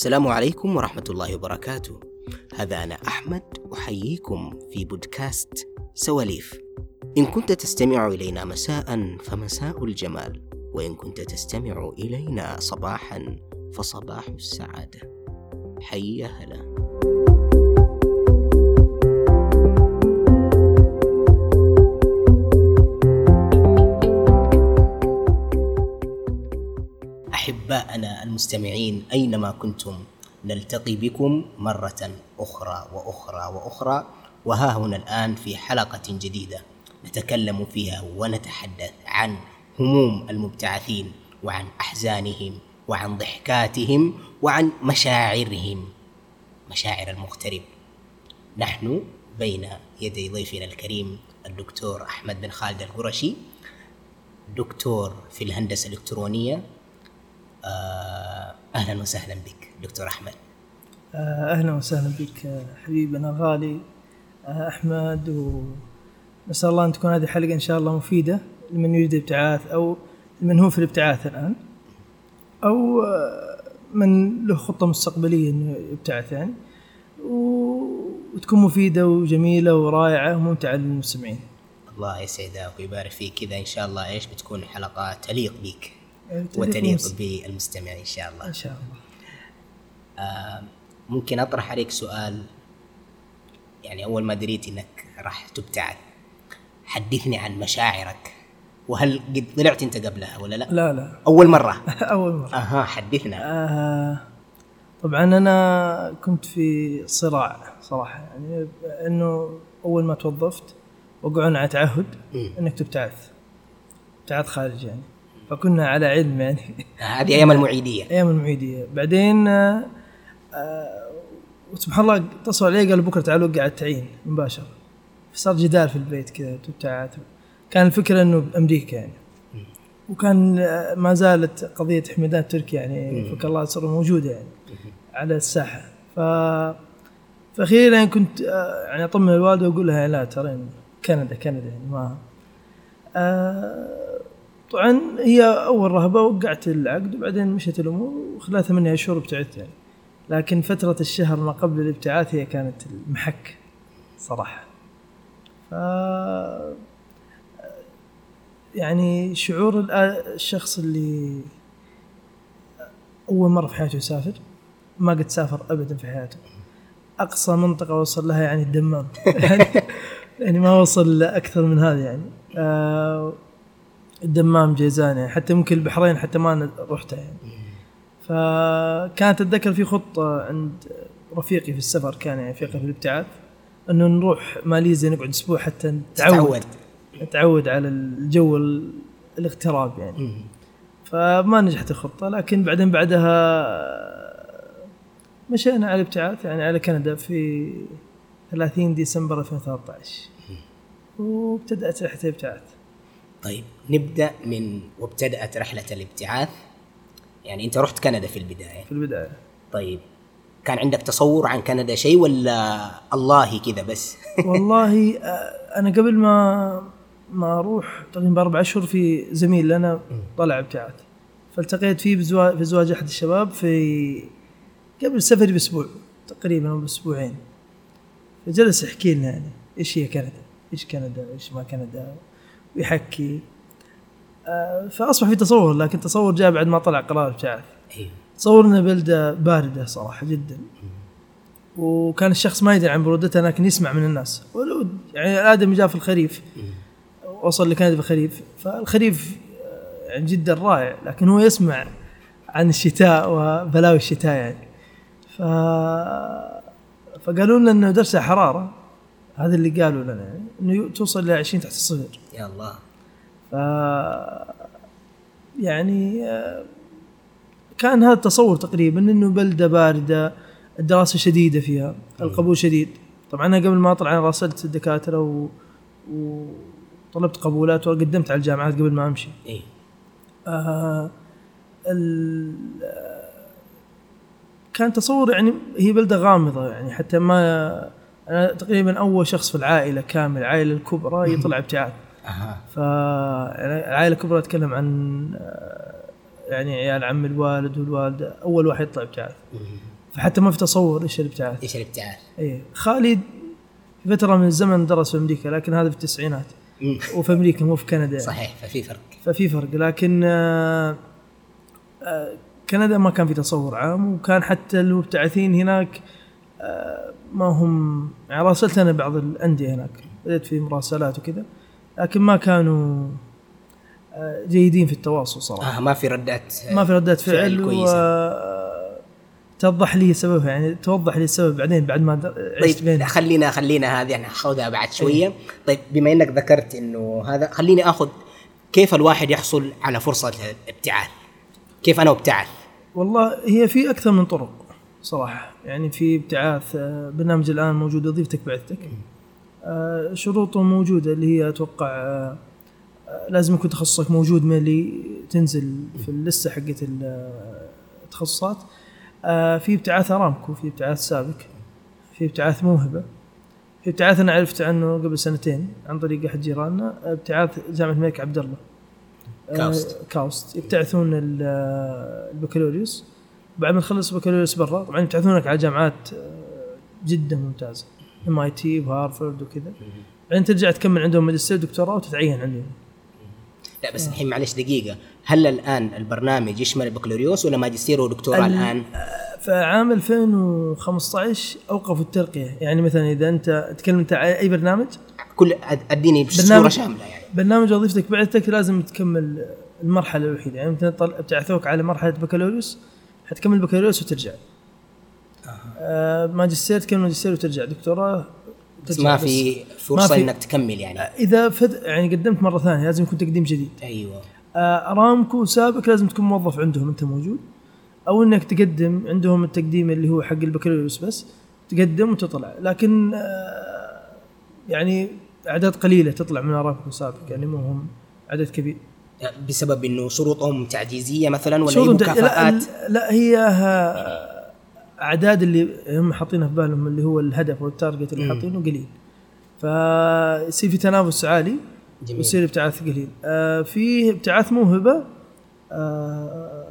السلام عليكم ورحمة الله وبركاته. هذا أنا أحمد أحييكم في بودكاست سواليف. إن كنت تستمع إلينا مساء فمساء الجمال وإن كنت تستمع إلينا صباحا فصباح السعادة. حي هلا. أحباءنا المستمعين أينما كنتم. نلتقي بكم مرة أخرى وأخرى وأخرى. وها هنا الآن في حلقة جديدة نتكلم فيها ونتحدث عن هموم المبتعثين وعن أحزانهم وعن ضحكاتهم وعن مشاعرهم. مشاعر المغترب. نحن بين يدي ضيفنا الكريم الدكتور أحمد بن خالد القرشي دكتور في الهندسة الإلكترونية آه، أهلا وسهلا بك دكتور أحمد. آه، أهلا وسهلا بك حبيبنا الغالي آه، أحمد ونسأل الله أن تكون هذه الحلقة إن شاء الله مفيدة لمن يريد الابتعاث أو لمن هو في الابتعاث الآن أو من له خطة مستقبلية إنه يبتعث يعني. وتكون مفيدة وجميلة ورائعة وممتعة للمستمعين. الله يسعدك ويبارك فيك. كذا إن شاء الله إيش بتكون حلقة تليق بك. وتليق بالمس- بالمستمع إن شاء الله إن شاء الله. آه، ممكن أطرح عليك سؤال يعني أول ما دريت إنك راح تبتعث حدثني عن مشاعرك وهل قد طلعت أنت قبلها ولا لا؟ لا لا أول مرة أول مرة. أها حدثنا آه طبعا أنا كنت في صراع صراحة يعني إنه أول ما توظفت وقعونا على تعهد. إنك تبتعث ابتعاث خارج يعني فكنا على علم يعني. هذه أيام المعيدية. أيام المعيدية. بعدين آه آه وسبحان الله اتصلوا علي قالوا بكرة تعالوا وقع التعيين مباشرة. فصار جدال في البيت كذا تبتعث كان الفكرة إنه بأمريكا يعني. وكان آه، ما زالت قضية حميدان تركيا يعني فك الله سره موجودة يعني على الساحة. ف فاخيرا يعني كنت آه، يعني أطمن الوالده وأقول لها لا ترى كندا كندا يعني ما آه، طبعا هي أول رهبة وقعت العقد وبعدين مشت الأمور وخلال ثمانية اشهر ابتعدت يعني. لكن فترة الشهر ما قبل الابتعاث هي كانت المحك صراحة. ف يعني شعور الشخص اللي أول مرة في حياته يسافر ما قد سافر ابدا في حياته. أقصى منطقة وصل لها يعني الدمام. يعني, يعني ما وصل أكثر من هذا يعني. آه الدمام جيزان يعني حتى ممكن البحرين حتى ما رحتها يعني. فكانت أتذكر في خطة عند رفيقي في السفر كان يعني رفيقي في الابتعاث إنه نروح ماليزيا نقعد أسبوع حتى نتعود. تعود. نتعود على الجو ال- الاغتراب يعني. فما نجحت الخطة لكن بعدين بعدها مشينا على الابتعاث يعني على كندا في 30 ديسمبر 2013 وابتدأت رحلة الابتعاث. طيب نبدأ من وابتدأت رحلة الابتعاث. يعني أنت رحت كندا في البداية. في البداية. طيب كان عندك تصور عن كندا شيء ولا الله كذا بس؟ والله آه، أنا قبل ما ما أروح تقريبا بأربع أشهر في زميل لنا طلع ابتعاث. فالتقيت فيه بزواج في زواج أحد الشباب في قبل سفري بأسبوع تقريبا أو بأسبوعين. فجلس يحكي لنا يعني إيش هي كندا؟ إيش كندا؟ إيش ما كندا؟ ويحكي آه، فأصبح في تصور لكن تصور جاء بعد ما طلع قرار الابتعاث أيوه تصور انها بلدة باردة صراحة جدا. وكان الشخص ما يدري عن برودتها لكن يسمع من الناس. ولو يعني الادمي جاء في الخريف. وصل لكندا في الخريف. فالخريف آه، يعني جدا رائع لكن هو يسمع عن الشتاء وبلاوي الشتاء يعني. ف فقالوا لنا إنه درجه حرارة. هذا اللي قالوا لنا يعني انه توصل ل 20 تحت الصفر. يا الله. ف يعني آه، كان هذا التصور تقريبا إنه بلدة باردة الدراسة شديدة فيها القبول شديد. طبعا أنا قبل ما أطلع أنا راسلت الدكاترة و... وطلبت قبولات وقدمت على الجامعات قبل ما أمشي. إيه آه ال... آه، كان تصور يعني هي بلدة غامضة يعني حتى ما أنا تقريبا أول شخص في العائلة كامل العائلة الكبرى يطلع ابتعاث أها. فالعائله الكبرى اتكلم عن آه، يعني عيال عم الوالد والوالده أول واحد يطلع ابتعاث فحتى ما في تصور إيش الابتعاث إيش الابتعاث؟ اي خالد في فترة من الزمن درس في أمريكا لكن هذا في التسعينات. وفي أمريكا مو في كندا. يعني. صحيح ففي فرق. ففي فرق. لكن آه، آه، كندا ما كان في تصور عام وكان حتى المبتعثين هناك ما هم يعني راسلت أنا بعض الأندية هناك بدأت في مراسلات وكذا لكن ما كانوا آه، جيدين في التواصل صراحة. آه ما في ردات ما في ردات فعل فعل كويسة. و توضح لي سببها يعني توضح لي السبب بعدين بعد ما طيب بين خلينا خلينا هذه ناخذها بعد شوية. طيب بما إنك ذكرت إنه هذا خليني آخذ كيف الواحد يحصل على فرصة الابتعاث؟ كيف أنا أبتعث؟ والله هي في أكثر من طرق. صراحة. يعني في ابتعاث آه، برنامج الآن موجود وظيفتك بعثتك. آه، شروطه موجودة اللي هي أتوقع آه، لازم يكون تخصصك موجود من اللي تنزل في اللستة حقت ال- التخصصات. في ابتعاث أرامكو في ابتعاث سابك في ابتعاث موهبة. في ابتعاث أنا عرفت عنه قبل سنتين عن طريق أحد جيراننا. ابتعاث جامعة الملك عبد الله كاوست. كاوست. يبتعثون ال- البكالوريوس. بعد ما تخلص البكالوريوس برا طبعا يبتعثونك على جامعات آه، جدا ممتازة. MIT وهارفرد وكذا. بعدين ترجع تكمل عندهم ماجستير ودكتوراه وتتعين عندهم. لا بس الحين معلش دقيقة. هل الآن البرنامج يشمل البكالوريوس ولا ماجستير ودكتوراه ال- الآن؟ فعام 2015 اوقفوا الترقية. يعني مثلا إذا أنت تكلم انت على أي برنامج؟ كل أد- أديني صورة برنامج- شاملة يعني. برنامج وظيفتك بعثتك لازم تكمل المرحلة الوحيدة. يعني مثلا طل- ابتعثوك على مرحلة بكالوريوس حتكمل بكالوريوس وترجع. آه ماجستير تكمل ماجستير وترجع. دكتوراه بس ترجع ما في فرصة ما في- إنك تكمل يعني. إذا فد يعني قدمت مرة ثانية لازم يكون تقديم جديد. أيوه. آه، ارامكو سابق لازم تكون موظف عندهم أنت موجود أو إنك تقدم عندهم التقديم اللي هو حق البكالوريوس بس تقدم وتطلع. لكن آه، يعني أعداد قليلة تطلع من ارامكو سابق يعني مو هم عدد كبير. بسبب إنه شروطهم تعجيزية مثلا ولا هي شروط- لا, مكافآت؟ لا هي آه، أعداد اللي هم حاطينها في بالهم اللي هو الهدف وال target اللي. حاطينه قليل. فيصير في تنافس عالي جميل. ويصير ابتعاث قليل. آه في ابتعاث موهبة آه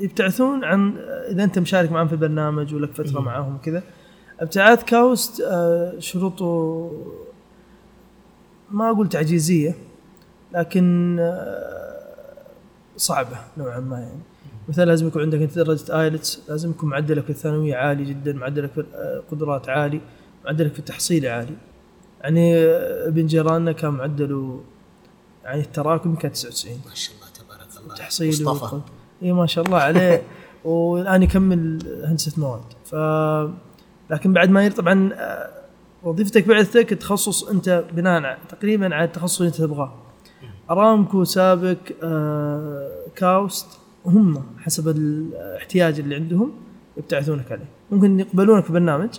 يبتعثون عن إذا أنت مشارك معهم في البرنامج ولك فترة مم. معاهم وكذا. ابتعاث كاوست آه شروطه ما أقول تعجيزية لكن آه صعبة نوعا ما يعني. مثلا لازم يكون عندك أنت درجة آيلتس لازم يكون معدلك في الثانوية عالي جدا معدلك في القدرات عالي معدلك في التحصيل عالي. يعني آه، ابن جيراننا كان معدله يعني التراكم كان 99 ما شاء الله تبارك الله. تحصيل مصطفى. إي ما شاء الله عليه. والآن يكمل هندسة مواد. ف لكن بعد ما طبعا آه، وظيفتك بعثتك تخصص أنت بناء تقريبا على التخصص اللي أنت تبغاه. ارامكو سابق آه، كاوست هم حسب الاحتياج اللي عندهم يبتعثونك عليه. ممكن يقبلونك في برنامج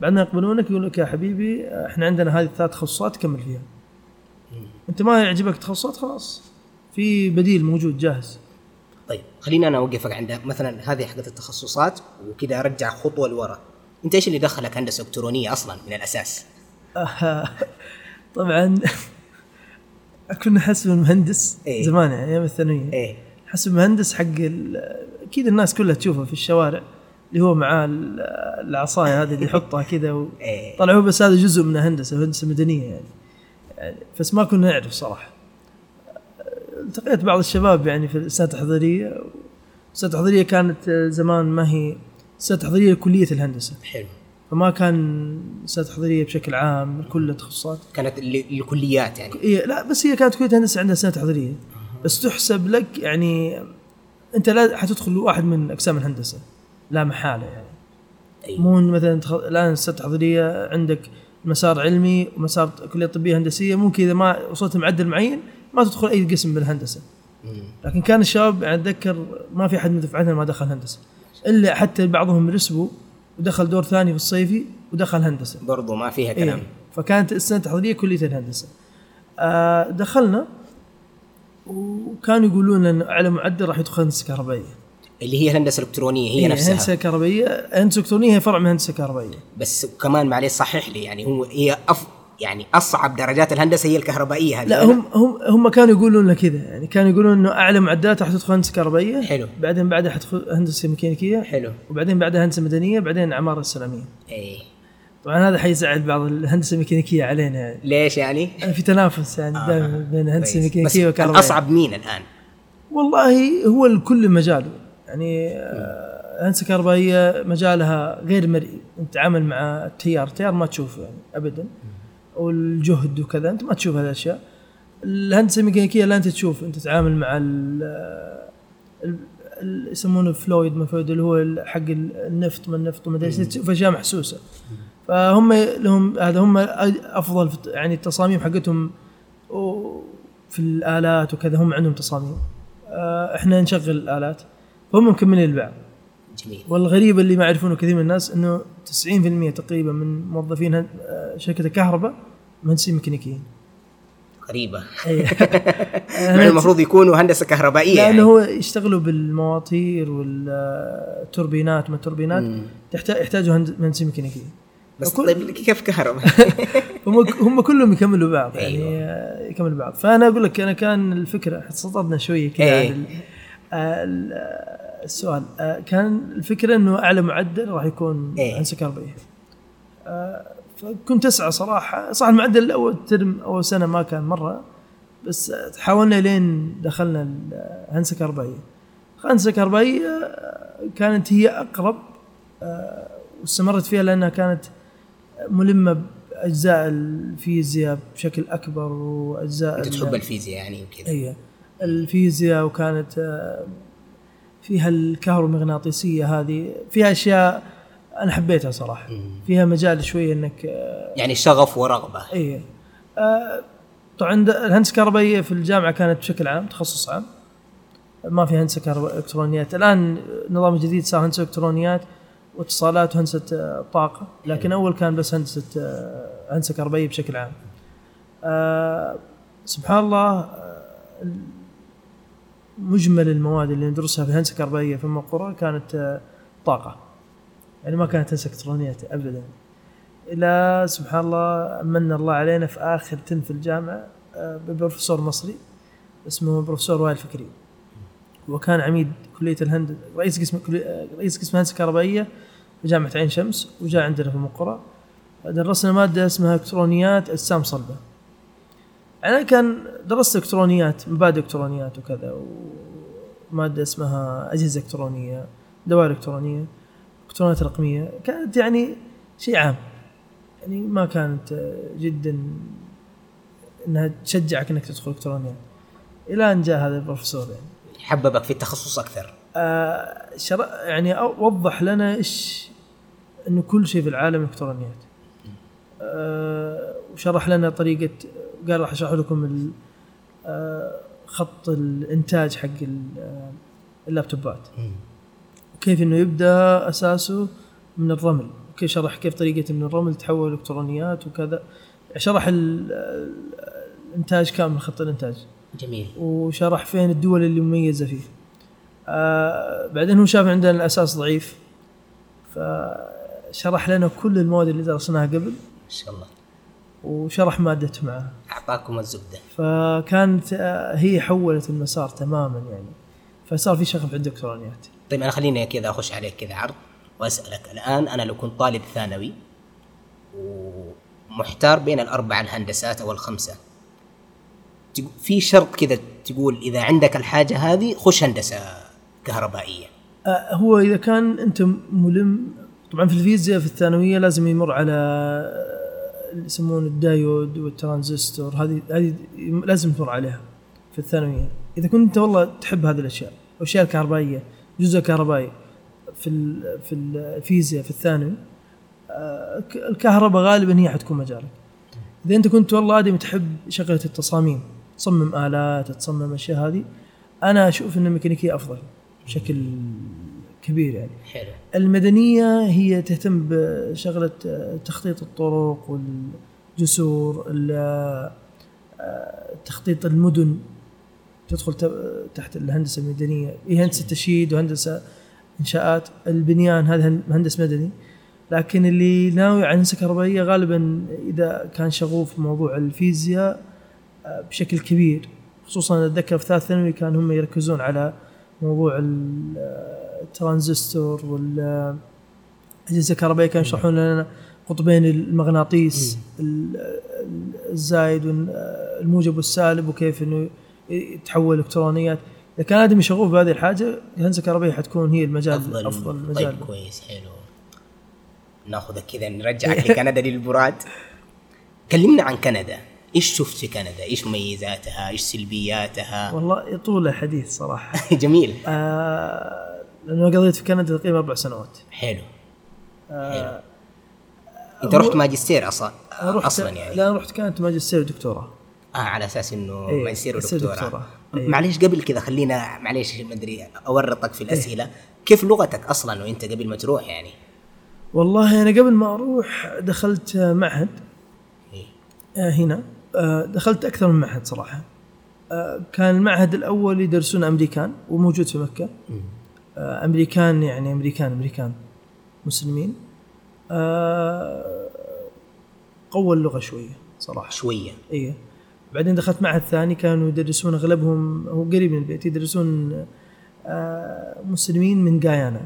بعد ما يقبلونك يقول لك يا حبيبي إحنا عندنا هذه الثلاث تخصصات كمل فيها. انت ما يعجبك تخصصات خلاص. في بديل موجود جاهز. طيب خلينا أنا أوقفك عند مثلا هذه حقت التخصصات وكذا أرجع خطوة لورا. أنت إيش اللي دخلك هندسة إلكترونية أصلا من الأساس؟ طبعا كنا حسب المهندس إيه. زمان يعني أيام الثانوية. إيه. حسب مهندس حق أكيد الناس كلها تشوفه في الشوارع اللي هو معاه ال- العصاية هذه اللي يحطها كذا و... إيه. طلع هو بس هذا جزء من هندسة هندسة مدنية يعني. يعني بس ما كنا نعرف صراحة. التقيت بعض الشباب يعني في السنة التحضيرية السنة التحضيرية كانت زمان ما هي سنه تحضيريه لكليه الهندسة. حلو. فما كان سنه تحضيريه بشكل عام لكل التخصصات. كانت ال- الكليات يعني. هي لا بس هي كانت كلية هندسة عندها سنه تحضيريه بس تحسب لك يعني أنت لا حتدخل واحد من أقسام الهندسة لا محالة يعني. أيوه. مو مثلا تخ... الآن السنة التحضيريه عندك مسار علمي ومسار كلية طبية هندسية ممكن اذا ما وصلت معدل معين ما تدخل أي قسم بالهندسة. لكن كان الشباب يعني أتذكر ما في أحد من دفعتنا ما دخل هندسة. إلا حتى بعضهم رسبوا ودخل دور ثاني في الصيفي ودخل هندسة. برضو ما فيها كلام. إيه. فكانت السنة التحضيرية كلية الهندسة. آه دخلنا وكانوا يقولون لنا اعلى معدل راح يدخل هندسة كهربائية. اللي هي الهندسة الإلكترونية هي إيه، نفسها. هندسة كهربائية. هندسة إلكترونية هي فرع من هندسة كهربائية. بس كمان معلش صحح لي يعني هو هي أف يعني أصعب درجات الهندسة هي الكهربائية هذه لا هم هم هم كانوا يقولون لنا كذا يعني كانوا يقولون إنه أعلى معدلات راح تدخل هندسة كهربائية حلو. بعدين بعدها حتدخل هندسة ميكانيكية حلو وبعدين بعدها هندسة مدنية بعدين عماره اسلاميه إيه طبعا هذا حيزعل بعض الهندسة الميكانيكية علينا يعني ليش يعني؟ في تنافس يعني آه. دائما بين الهندسه. الميكانيكيه بس والكهربائيه الاصعب مين الآن؟ والله هو الكل مجاله يعني آه، الهندسه الكهربائيه مجالها غير مرئي أنت تتعامل مع التيار التيار ما تشوفه يعني ابدا والجهد وكذا. أنت ما تشوف هذه الاشياء الهندسة الميكانيكية لا أنت تشوف. أنت تتعامل مع ال يسمونه فلويد ما فلويد اللي هو حق ال- النفط ما النفط وما أدري تشوف أشياء محسوسة. فهم لهم هذا هم أفضل يعني التصاميم حقتهم في الآلات وكذا هم عندهم تصاميم. آه، إحنا نشغل الآلات فهم مكملين البعض. جميل والغريب اللي ما يعرفونه كثير من الناس إنه 90% تقريبا من موظفين آه، شركة الكهرباء مهندسين ميكانيكيين غريبة أي. مع المفروض يكونوا هندسة كهربائية يعني. لأنه هو يشتغلوا بالمواتير والتوربينات ما التوربينات. تحتاج يحتاجوا هند- مهندسين ميكانيكيين بس وكل- طيب كيف كهرباء؟ هم هم كلهم يكملوا بعض يعني أيوة. آه، يكملوا بعض فأنا أقول لك أنا كان الفكرة صددنا شوية كذا عن ال- آه، ال- آه، السؤال آه، كان الفكرة إنه أعلى معدل راح يكون إيه. هندسه كهربائيه آه، فكنت أسعى صراحة صح المعدل اول ترم أول سنة ما كان مرة بس آه، حاولنا لين دخلنا الهندسه الكهربائيه الهندسه الكهربائيه آه، كانت هي أقرب آه، واستمرت فيها لأنها كانت ملمة بأجزاء الفيزياء بشكل أكبر وأجزاء أنت تحب الفيزياء يعني وكذا. اي الفيزياء وكانت آه، فيها الكهرومغناطيسية هذه فيها أشياء أنا حبيتها صراحة. فيها مجال شوية إنك آه، يعني شغف ورغبة. اي آه، طبعا الهندسة الكهربائية في الجامعة كانت بشكل عام تخصص عام. ما في هندسة كهرباء إلكترونيات. الآن النظام الجديد صار هندسة إلكترونيات واتصالات وهندسة آه، طاقة. لكن أول كان بس هندسة هندسة كهربائية بشكل عام. سبحان الله مجمل المواد اللي ندرسها في الهندسة الكهربائية في القرى كانت آه، طاقة. يعني ما كانت هندسة الكترونيات ابدا. إلى سبحان الله من الله علينا في آخر ترم في الجامعة آه، ببروفيسور مصري اسمه بروفيسور وائل فكري. وكان عميد كلية الهندسه رئيس قسم آه، رئيس قسم الهندسه الكهربائيه في جامعة عين شمس وجاء عندنا في المقرة درسنا مادة اسمها إلكترونيات أجسام صلبة. أنا كان درست إلكترونيات مبادئ إلكترونيات وكذا ومادة اسمها أجهزة إلكترونية دوائر إلكترونية الكترونيات الرقميه كانت يعني شيء عام. يعني ما كانت جدا إنها تشجعك إنك تدخل إلكترونيات. إلى أن جاء هذا البروفيسور يعني. حببك في التخصص أكثر. آه،. يعني وضح لنا إيش إنه كل شيء في العالم إلكترونيات. آه، وشرح لنا طريقة قال راح أشرح لكم آه، خط الإنتاج حق آه، اللابتوبات وكيف إنه يبدأ أساسه؟ من الرمل. كيف شرح كيف طريقة إنه الرمل تحول إلكترونيات وكذا. شرح ال- الإنتاج كامل خط الإنتاج. جميل. وشرح فين الدول اللي مميزة فيه. آه بعدين هو شاف عندنا الأساس ضعيف. فشرح لنا كل المواد اللي درسناها قبل. ما شاء الله. وشرح مادته معها أعطاكم الزبدة. فكانت آه، هي حولت المسار تماما يعني. فصار في شغف عند الالكترونيات طيب أنا خليني كذا أخش عليك كذا عرض وأسألك. الآن أنا لو كنت طالب ثانوي ومحتار بين الاربع الهندسات أو الخمسة في شرط كذا تقول إذا عندك الحاجة هذه خش هندسة كهربائية. آه، هو إذا كان أنت ملم طبعا في الفيزياء في الثانوية لازم يمر على يسمونه الدايود والترانزستور هذه هذه لازم تمر عليها في الثانوية. إذا كنت أنت والله تحب هذه الأشياء الاشياء الكهربائية جزء كهربائي في في الفيزياء في الثانوي آه، الكهرباء غالبا هي حتكون مجالك. إذا أنت كنت والله آدمي تحب شغلة التصاميم تصمم آلات تصمم أشياء هذه أنا أشوف إن الميكانيكيه أفضل بشكل كبير يعني. حلو. المدنية هي تهتم بشغلة آه، تخطيط الطرق والجسور ال- آه، تخطيط المدن. تدخل تحت الهندسة المدنية. هي هندسة تشييد وهندسة إنشاءات. البنيان هذا هن- مهندس مدني. لكن اللي ناوي على هندسة كهربائية غالبا إذا كان شغوف في موضوع الفيزياء آه، بشكل كبير. خصوصا أتذكر في ثالث ثانوي كان هم يركزون على موضوع ال- الترانزستور والاجهزه الكهربائية كانوا يشرحون لنا قطبين المغناطيس ال- ال- الزايد والموجب والسالب وكيف إنه يتحول إلكترونيات. إذا كان آدمي شغوف بهذه الحاجة الهندسة الكهربائية حتكون هي المجال أفضل, أفضل مجال. طيب كويس حلو. ناخذك كذا نرجعك لكندا للبراد. كلمنا عن كندا. إيش شفت في كندا؟ إيش مميزاتها؟ إيش سلبياتها؟ والله يطول الحديث صراحة. جميل. آه لأنه قضيت في كندا تقريبا أربع سنوات. حلو. آه أنت رحت ماجستير أصلا رحت أصلا يعني. لا رحت كانت ماجستير ودكتوراه. آه على أساس إنه إيه، ماجستير ودكتوراه. ودكتوراه. إيه. معليش قبل كذا خلينا معليش ما أدري أورطك في الأسئلة. كيف لغتك أصلا وأنت قبل ما تروح يعني؟ والله أنا قبل ما أروح دخلت معهد. إيه. آه، هنا. آه، دخلت أكثر من معهد صراحة. آه، كان المعهد الأول يدرسون أمريكان وموجود في مكة. آه، أمريكان يعني أمريكان أمريكان. مسلمين. آه، قوى اللغة شوية صراحة. شوية. إيه. بعدين دخلت معهد ثاني كانوا يدرسون أغلبهم هو قريب من البيت يدرسون آه، مسلمين من غايانا.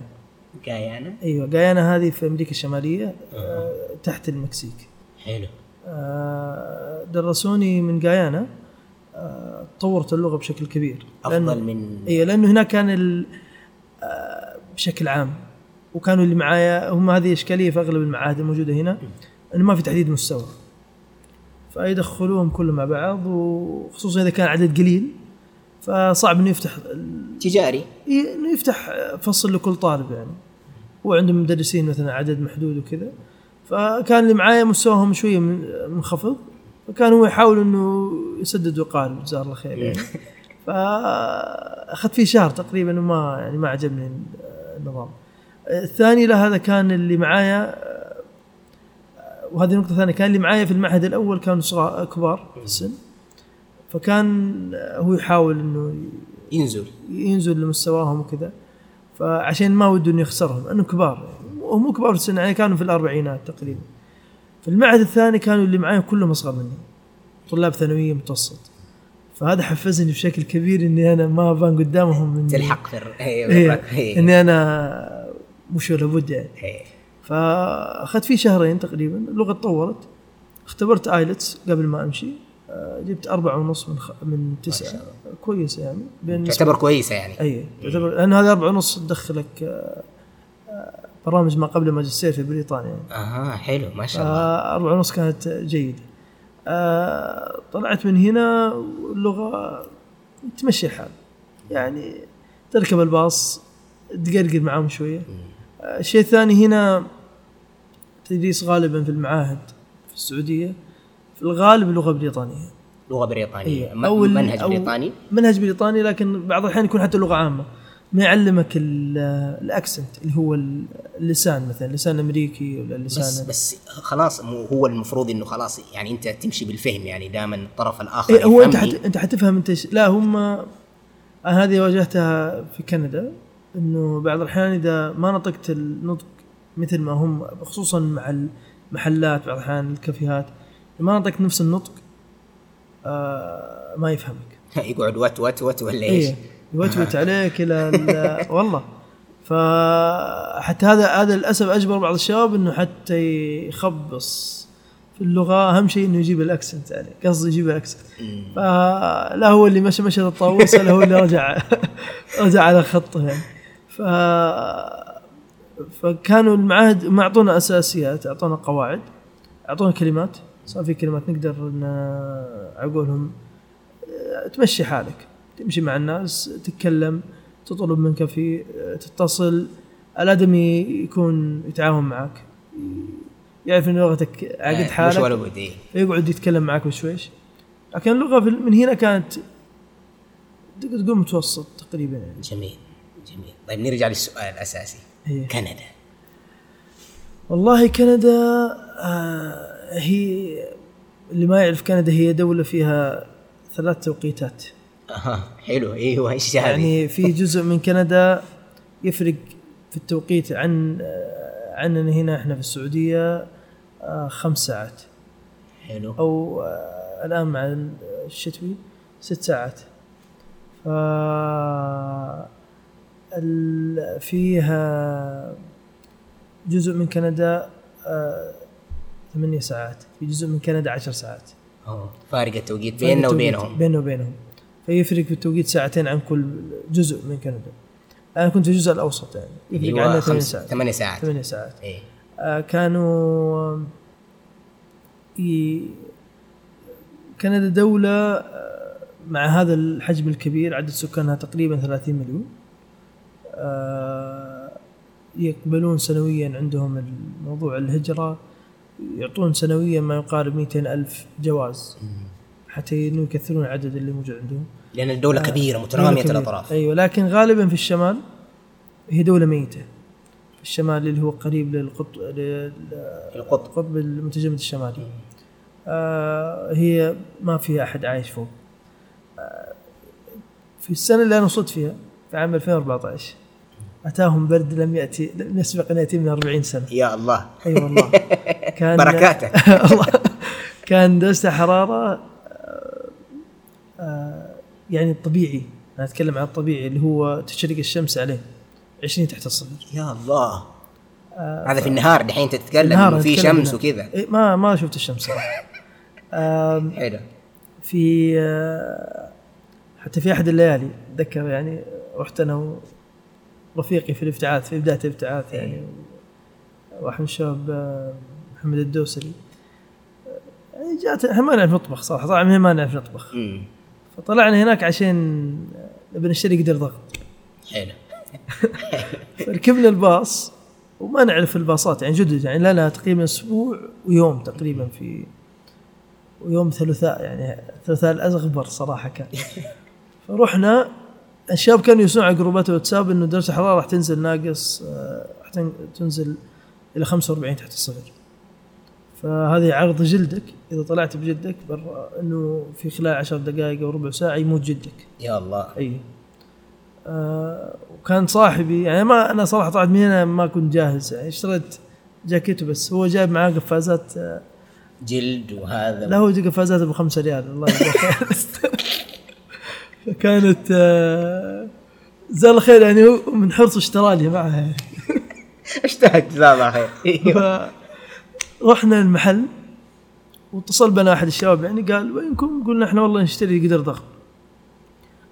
جايانا إيوه غايانا هذه في أمريكا الشمالية آه، تحت المكسيك. حلو. آه، درسوني من غايانا. آه، طورت اللغة بشكل كبير. أفضل من اي لأنه هناك كان ال- آه، بشكل عام. وكانوا اللي معايا هم هذه إشكالية في أغلب المعاهد الموجودة هنا إنه ما في تحديد مستوى. فيدخلوهم كلهم مع بعض وخصوصا إذا كان عدد قليل فصعب إنه يفتح تجاري. إيه، إنه يفتح فصل لكل طالب يعني. هو عندهم مدرسين مثلا عدد محدود وكذا. فكان اللي معايا مستواهم شوية من- منخفض فكان هو يحاول إنه يسدد ويقارب جزاه الله خير يعني. فاخذت فيه شهر تقريبا وما يعني ما عجبني النظام. الثاني لا هذا كان اللي معايا وهذه نقطة ثانية كان اللي معايا في المعهد الأول كانوا صغار كبار في السن. فكان هو يحاول إنه ينزل. ينزل لمستواهم وكذا. فعشان ما وده انه يخسرهم لأنهم كبار. وهم كبار في السن يعني كانوا في الأربعينات تقريبا. في المعهد الثاني كانوا اللي معايا كلهم أصغر مني. طلاب ثانوية متوسط. فهذا حفزني بشكل كبير إني أنا ما أبان قدامهم إني تلحق في إيه. إني أنا مش ولا بد يعني. فأخذت فيه شهرين تقريبا. اللغة تطورت. اختبرت IELTS قبل ما أمشي. آه، جبت أربعة ونص من خ... من تسعة. كويس يعني. بين تعتبر كويسة يعني. اي تعتبر لأن هذه أربعة ونص تدخلك آه، آه، برامج ما قبل الماجستير في بريطانيا يعني. أها حلو ما شاء الله. أربعة ونص كانت جيدة. آه، طلعت من هنا اللغة تمشي الحال. يعني تركب الباص تقرقر معاهم شوية. آه، الشيء الثاني هنا تدريس غالبا في المعاهد في السعودية. في الغالب لغة بريطانية. لغة بريطانية. إيه. أو ال- منهج أو بريطاني؟ منهج بريطاني لكن بعض الأحيان يكون حتى لغة عامة. ما يعلمك ال- الأكسنت اللي هو اللسان مثلا لسان أمريكي ولا بس لسان بس خلاص مو هو المفروض إنه خلاص يعني أنت تمشي بالفهم يعني دائما الطرف الآخر إيه هو أنت. حت... أنت حتفهم أنت. لا هم أنا هذه واجهتها في كندا إنه بعض الأحيان إذا ما نطقت النطق مثل ما هم خصوصا مع المحلات بعض الأحيان الكافيهات ما نطقت نفس النطق آه ما يفهمك يقعد وت وت وت ولا إيش؟ إيه يوتوت عليك إلى ال- والله. فحتى هذا هذا للأسف أجبر بعض الشباب إنه حتى يخبص في اللغة. أهم شيء إنه يجيب الأكسنت يعني قصدي يجيب الأكسنت. فلا هو اللي مشى مشى الطاووس ولا هو اللي رجع رجع على خطه يعني. ف فكانوا المعاهد ما أعطونا أساسيات أعطونا قواعد أعطونا كلمات. صار في كلمات نقدر عقولهم آه، تمشي حالك. تمشي مع الناس تتكلم تطلب منك في تتصل. الآدمي يكون يتعاون معك يعرف إن لغتك عقد مش حالك. ولا إيه. يقعد يتكلم معك بشويش. لكن اللغة من هنا كانت تقدر تقول متوسط تقريبا يعني. جميل جميل. طيب نرجع للسؤال الأساسي. هي. كندا. والله كندا آه هي اللي ما يعرف كندا هي دولة فيها ثلاث توقيتات. أها حلو أيوه إيش هذه؟ يعني في جزء من كندا يفرق في التوقيت عن عننا هنا إحنا في السعودية آه، خمس ساعات. حلو. أو آه، الآن مع الشتوي ست ساعات. ف فيها جزء من كندا آه، ثمانية ساعات. في جزء من كندا عشر ساعات. أوه. فارق التوقيت بيننا وبينهم. بيننا وبينهم. فيفرق في التوقيت ساعتين عن كل جزء من كندا. أنا كنت في الجزء الأوسط يعني. يفرق هو عنا ثمان ساعات. ثمانية ساعات. ثمانية ساعات. إيه. آه، كانوا ي... كندا دولة آه، مع هذا الحجم الكبير عدد سكانها تقريبا 30 مليون. آه، يقبلون سنويا عندهم موضوع الهجرة. يعطون سنويا ما يقارب 200 ألف جواز. حتى إنه يكثرون العدد اللي موجود عندهم. لأن الدولة كبيرة مترامية دولة كبيرة. الأطراف. أيوه لكن غالبا في الشمال هي دولة ميتة. في الشمال اللي هو قريب للقطب لل- القطب القطب المتجمد الشمالي آه هي ما فيها أحد عايش فوق. آه في السنة اللي أنا وصلت فيها في عام 2014 أتاهم برد لم ياتي لم يسبق أن يأتي من 40 سنة. يا الله. أي أيوة والله. كان بركاته. كان درجه حرارة آه، آه، يعني الطبيعي أنا أتكلم عن الطبيعي اللي هو تشرق الشمس عليه 20 تحت الصفر. يا الله. آه، هذا في النهار دحين انت تتكلم إنه في شمس. وكذا. إيه، ما ما شفت الشمس صراحة. آم، حلو في آه، حتى في أحد الليالي أتذكر يعني رحت أنا ورفيقي في الابتعاث في بداية الابتعاث يعني واحد من الشباب آه، محمد الدوسري. آه، يعني جات إحنا ما نعرف نطبخ صراحة طبعا ما نعرف نطبخ. فطلعنا هناك عشان نبي نشتري قدر ضغط حلو فركبنا الباص وما نعرف الباصات يعني جدد يعني لنا تقريبا أسبوع ويوم تقريبا في ويوم ثلاثاء يعني الثلاثاء الاغبر صراحة كان. فرحنا الشباب كانوا يرسلون على جروبات الواتساب إنه درجه الحراره راح تنزل ناقص آه، راح تن- تنزل إلى 45 تحت الصفر. فهذه عرض جلدك. إذا طلعت بجلدك برا إنه في خلال عشر دقائق أو ربع ساعة يموت جلدك. يا الله. أي. آه وكان صاحبي يعني ما أنا صراحة طلعت من هنا ما كنت جاهز. يعني اشتريت جاكيته بس هو جايب معاه قفازات آه جلد وهذا. لا هو جايب قفازات ابو 5 ريال. الله فكانت آه جزاه الله خير. يعني هو من حرصه اشترى لي معها. اشتهت جزاه الله خير. فرحنا المحل واتصل بنا أحد الشباب يعني قال وينكم؟ قلنا إحنا والله نشتري قدر ضغط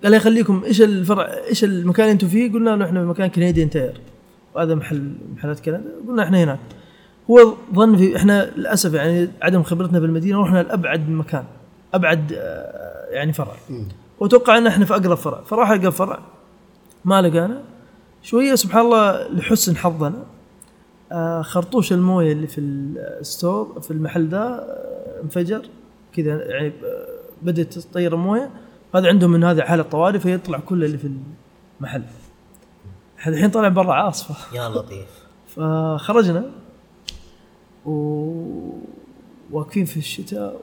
قال لي خليكم إيش الفرع إيش المكان اللي أنتم فيه؟ قلنا له إحنا في مكان كنديان تاير وهذا محل محلات كندا قلنا إحنا هناك. هو ظن في إحنا للأسف يعني عدم خبرتنا بالمدينة رحنا لأبعد مكان أبعد آه، يعني فرع. وتوقع إن إحنا في أقرب فرع. فراح اقرب فرع ما لقانا. شوية سبحان الله لحسن حظنا خرطوش المويه اللي في الستور في المحل ده آه، انفجر. كذا يعني آه، بدأت تطير المويه. هذا عندهم من هذه حالة طوارئ فيطلع كل اللي في المحل. الحين طالع برا عاصفة. يا لطيف. فخرجنا وواقفين في الشتاء.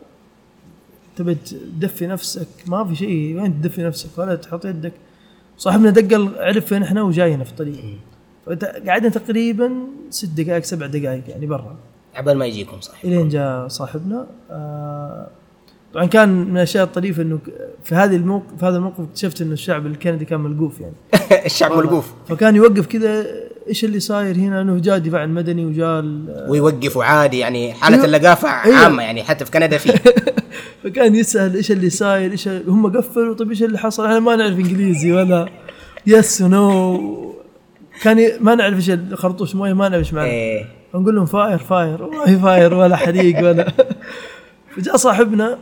تبي تدفي نفسك؟ ما في شيء. وين تدفي نفسك؟ ولا تحط يدك. صاحبنا دق عرف فين إحنا وجاينا في الطريق. قعدنا تقريبا ست دقائق سبع دقائق يعني برا. عبال ما يجيكم صح إلين جاء صاحبنا. آه طبعا كان من الأشياء الطريفة إنه في هذه الموقف في هذا الموقف اكتشفت إنه الشعب الكندي كان ملقوف يعني. الشعب ملقوف. فكان يوقف كذا إيش اللي صاير هنا؟ إنه جاء الدفاع المدني وجاء ال- ويوقفوا عادي يعني حالة أيوه. اللقافة أيوه. عامة يعني حتى في كندا في فكان يسأل إيش اللي صاير إيش هم قفلوا طيب إيش اللي حصل؟ إحنا ما نعرف إنجليزي ولا yes و no كان ي... ما نعرف إيش الخرطوش مويه ما نعرف إيش معناه إيه. فنقول لهم fire fire. في fire ولا حريق ولا. فجاء صاحبنا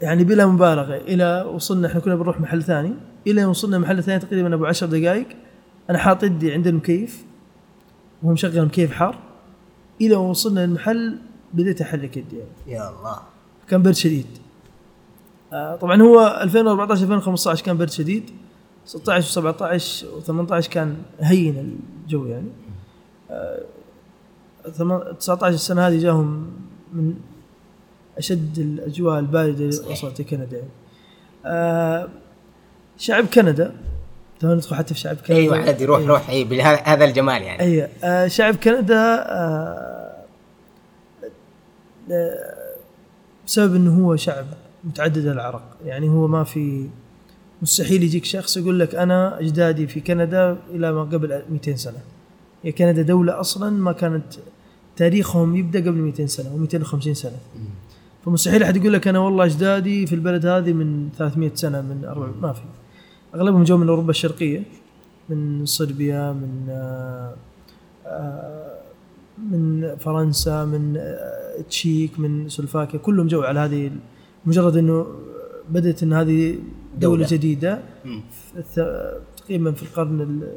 يعني بلا مبالغة إلى وصلنا إحنا كنا بنروح محل ثاني. إلى وصلنا محل ثاني تقريبا أبو عشر دقائق. أنا حاط يدي عند المكيف وهو مشغل مكيف حار. إلى وصلنا المحل بديت أحرك يدي. يعني. يا الله. كان برد شديد. آه، طبعا هو 2014 2015 كان برد شديد. 16 و17 و18 كان هين الجو يعني آه، ثم- 19 السنة هذه جاهم من أشد الأجواء الباردة اللي. وصلت لكندا يعني. آه، شعب كندا تو ندخل حتى في شعب كندا أيوه عادي روح إيه. روح اي بهذا هذا الجمال يعني أيوه آه شعب كندا آه آه، بسبب إنه هو شعب متعدد العرق يعني هو ما في مستحيل يجيك شخص يقول لك أنا أجدادي في كندا إلى ما قبل 200 سنة. هي كندا دولة أصلا ما كانت تاريخهم يبدأ قبل 200 سنة و 250 سنة. فمستحيل أحد يقول لك أنا والله أجدادي في البلد هذه من 300 سنة من 400 ما في. أغلبهم جو من أوروبا الشرقية من صربيا من آه، من فرنسا من آه، تشيك من سلوفاكيا كلهم جو على هذه مجرد إنه بدأت إن هذه دولة. دولة. الث- تقريبا في القرن ال-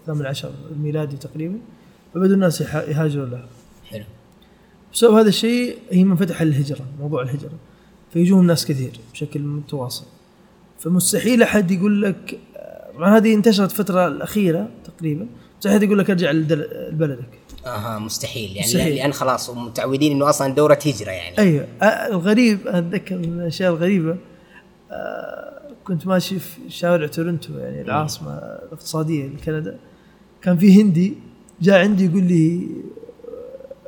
الثامن عشر الميلادي تقريبا. فبدوا الناس يهاجروا لها حلو. بسبب هذا الشيء هي منفتحه للهجره موضوع الهجرة. فيجوهم ناس كثير بشكل متواصل. فمستحيل أحد يقول لك طبعا هذه انتشرت الفترة الأخيرة تقريبا. مستحيل أحد يقول لك ارجع لبلدك. أها مستحيل. يعني مستحيل. لأن خلاص متعودين إنه أصلا دورة هجرة يعني. أيوه. آه، الغريب أتذكر من الأشياء الغريبة آه، كنت ماشي في شارع تورنتو يعني العاصمة الاقتصادية لكندا. كان في هندي جاء عندي يقول لي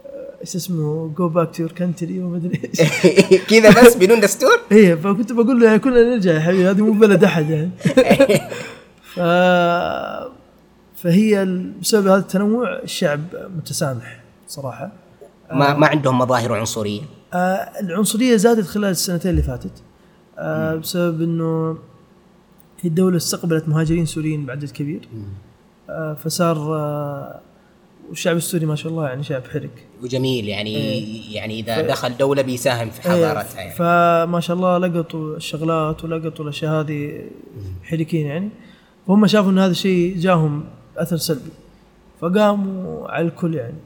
آه، إيش اسمه go back to your country وما أدري إيش. كذا بس بدون دستور؟ إيه فكنت بقول له يعني كلنا نرجع يا حبيبي هذه مو بلد أحد يعني. ف فهي بسبب هذا التنوع الشعب متسامح صراحة. ما ما عندهم مظاهر عنصرية؟ آه العنصرية زادت خلال السنتين اللي فاتت. آه بسبب إنه هي الدولة استقبلت مهاجرين سوريين بعدد كبير. آه فصار آه والشعب السوري ما شاء الله يعني شعب حرك وجميل يعني إيه. يعني إذا دخل دولة بيساهم في إيه، حضارتها يعني. فما شاء الله لقطوا الشغلات ولقطوا الأشياء هذه حركين يعني. فهم شافوا إن هذا الشيء جاهم أثر سلبي. فقاموا على الكل يعني.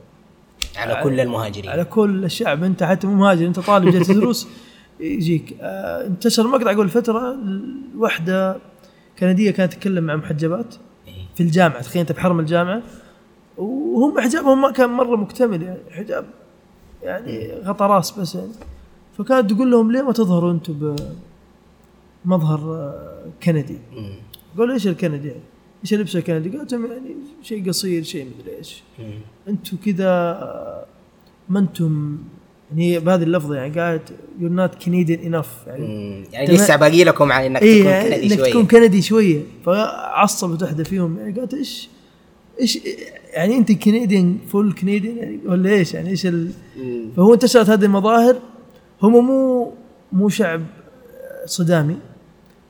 على كل المهاجرين. على كل الشعب. أنت حتى مو مهاجر أنت طالب جاي تدرس يجيك آه انتشر مقطع قبل فترة واحدة كندية كانت تتكلم مع محجبات إيه. في الجامعة تخيل أنت بحرم الجامعة وهم حجابهم ما كان مرة مكتمل يعني حجاب يعني غطى راس بس يعني فكانت تقول لهم ليه ما تظهروا أنتم بمظهر آه، كندي مم. قالوا إيش الكندي يعني؟ إيش اللبس الكندي؟ قالت لهم يعني شيء قصير شيء مدري إيش مم. أنتم كذا آه، ما أنتم يعني هي بهذه اللفظة يعني قالت you're not Canadian enough يعني. يعني. لسه باقي لكم على إنك اي تكون يعني كندي إنك شوية؟ تكون كندي شوية. فعصبت واحدة فيهم. يعني قالت إيش إيش يعني أنت Canadian full Canadian يعني ولا إيش؟ يعني إيش ال... فهو انتشرت هذه المظاهر. هم مو مو شعب صدامي.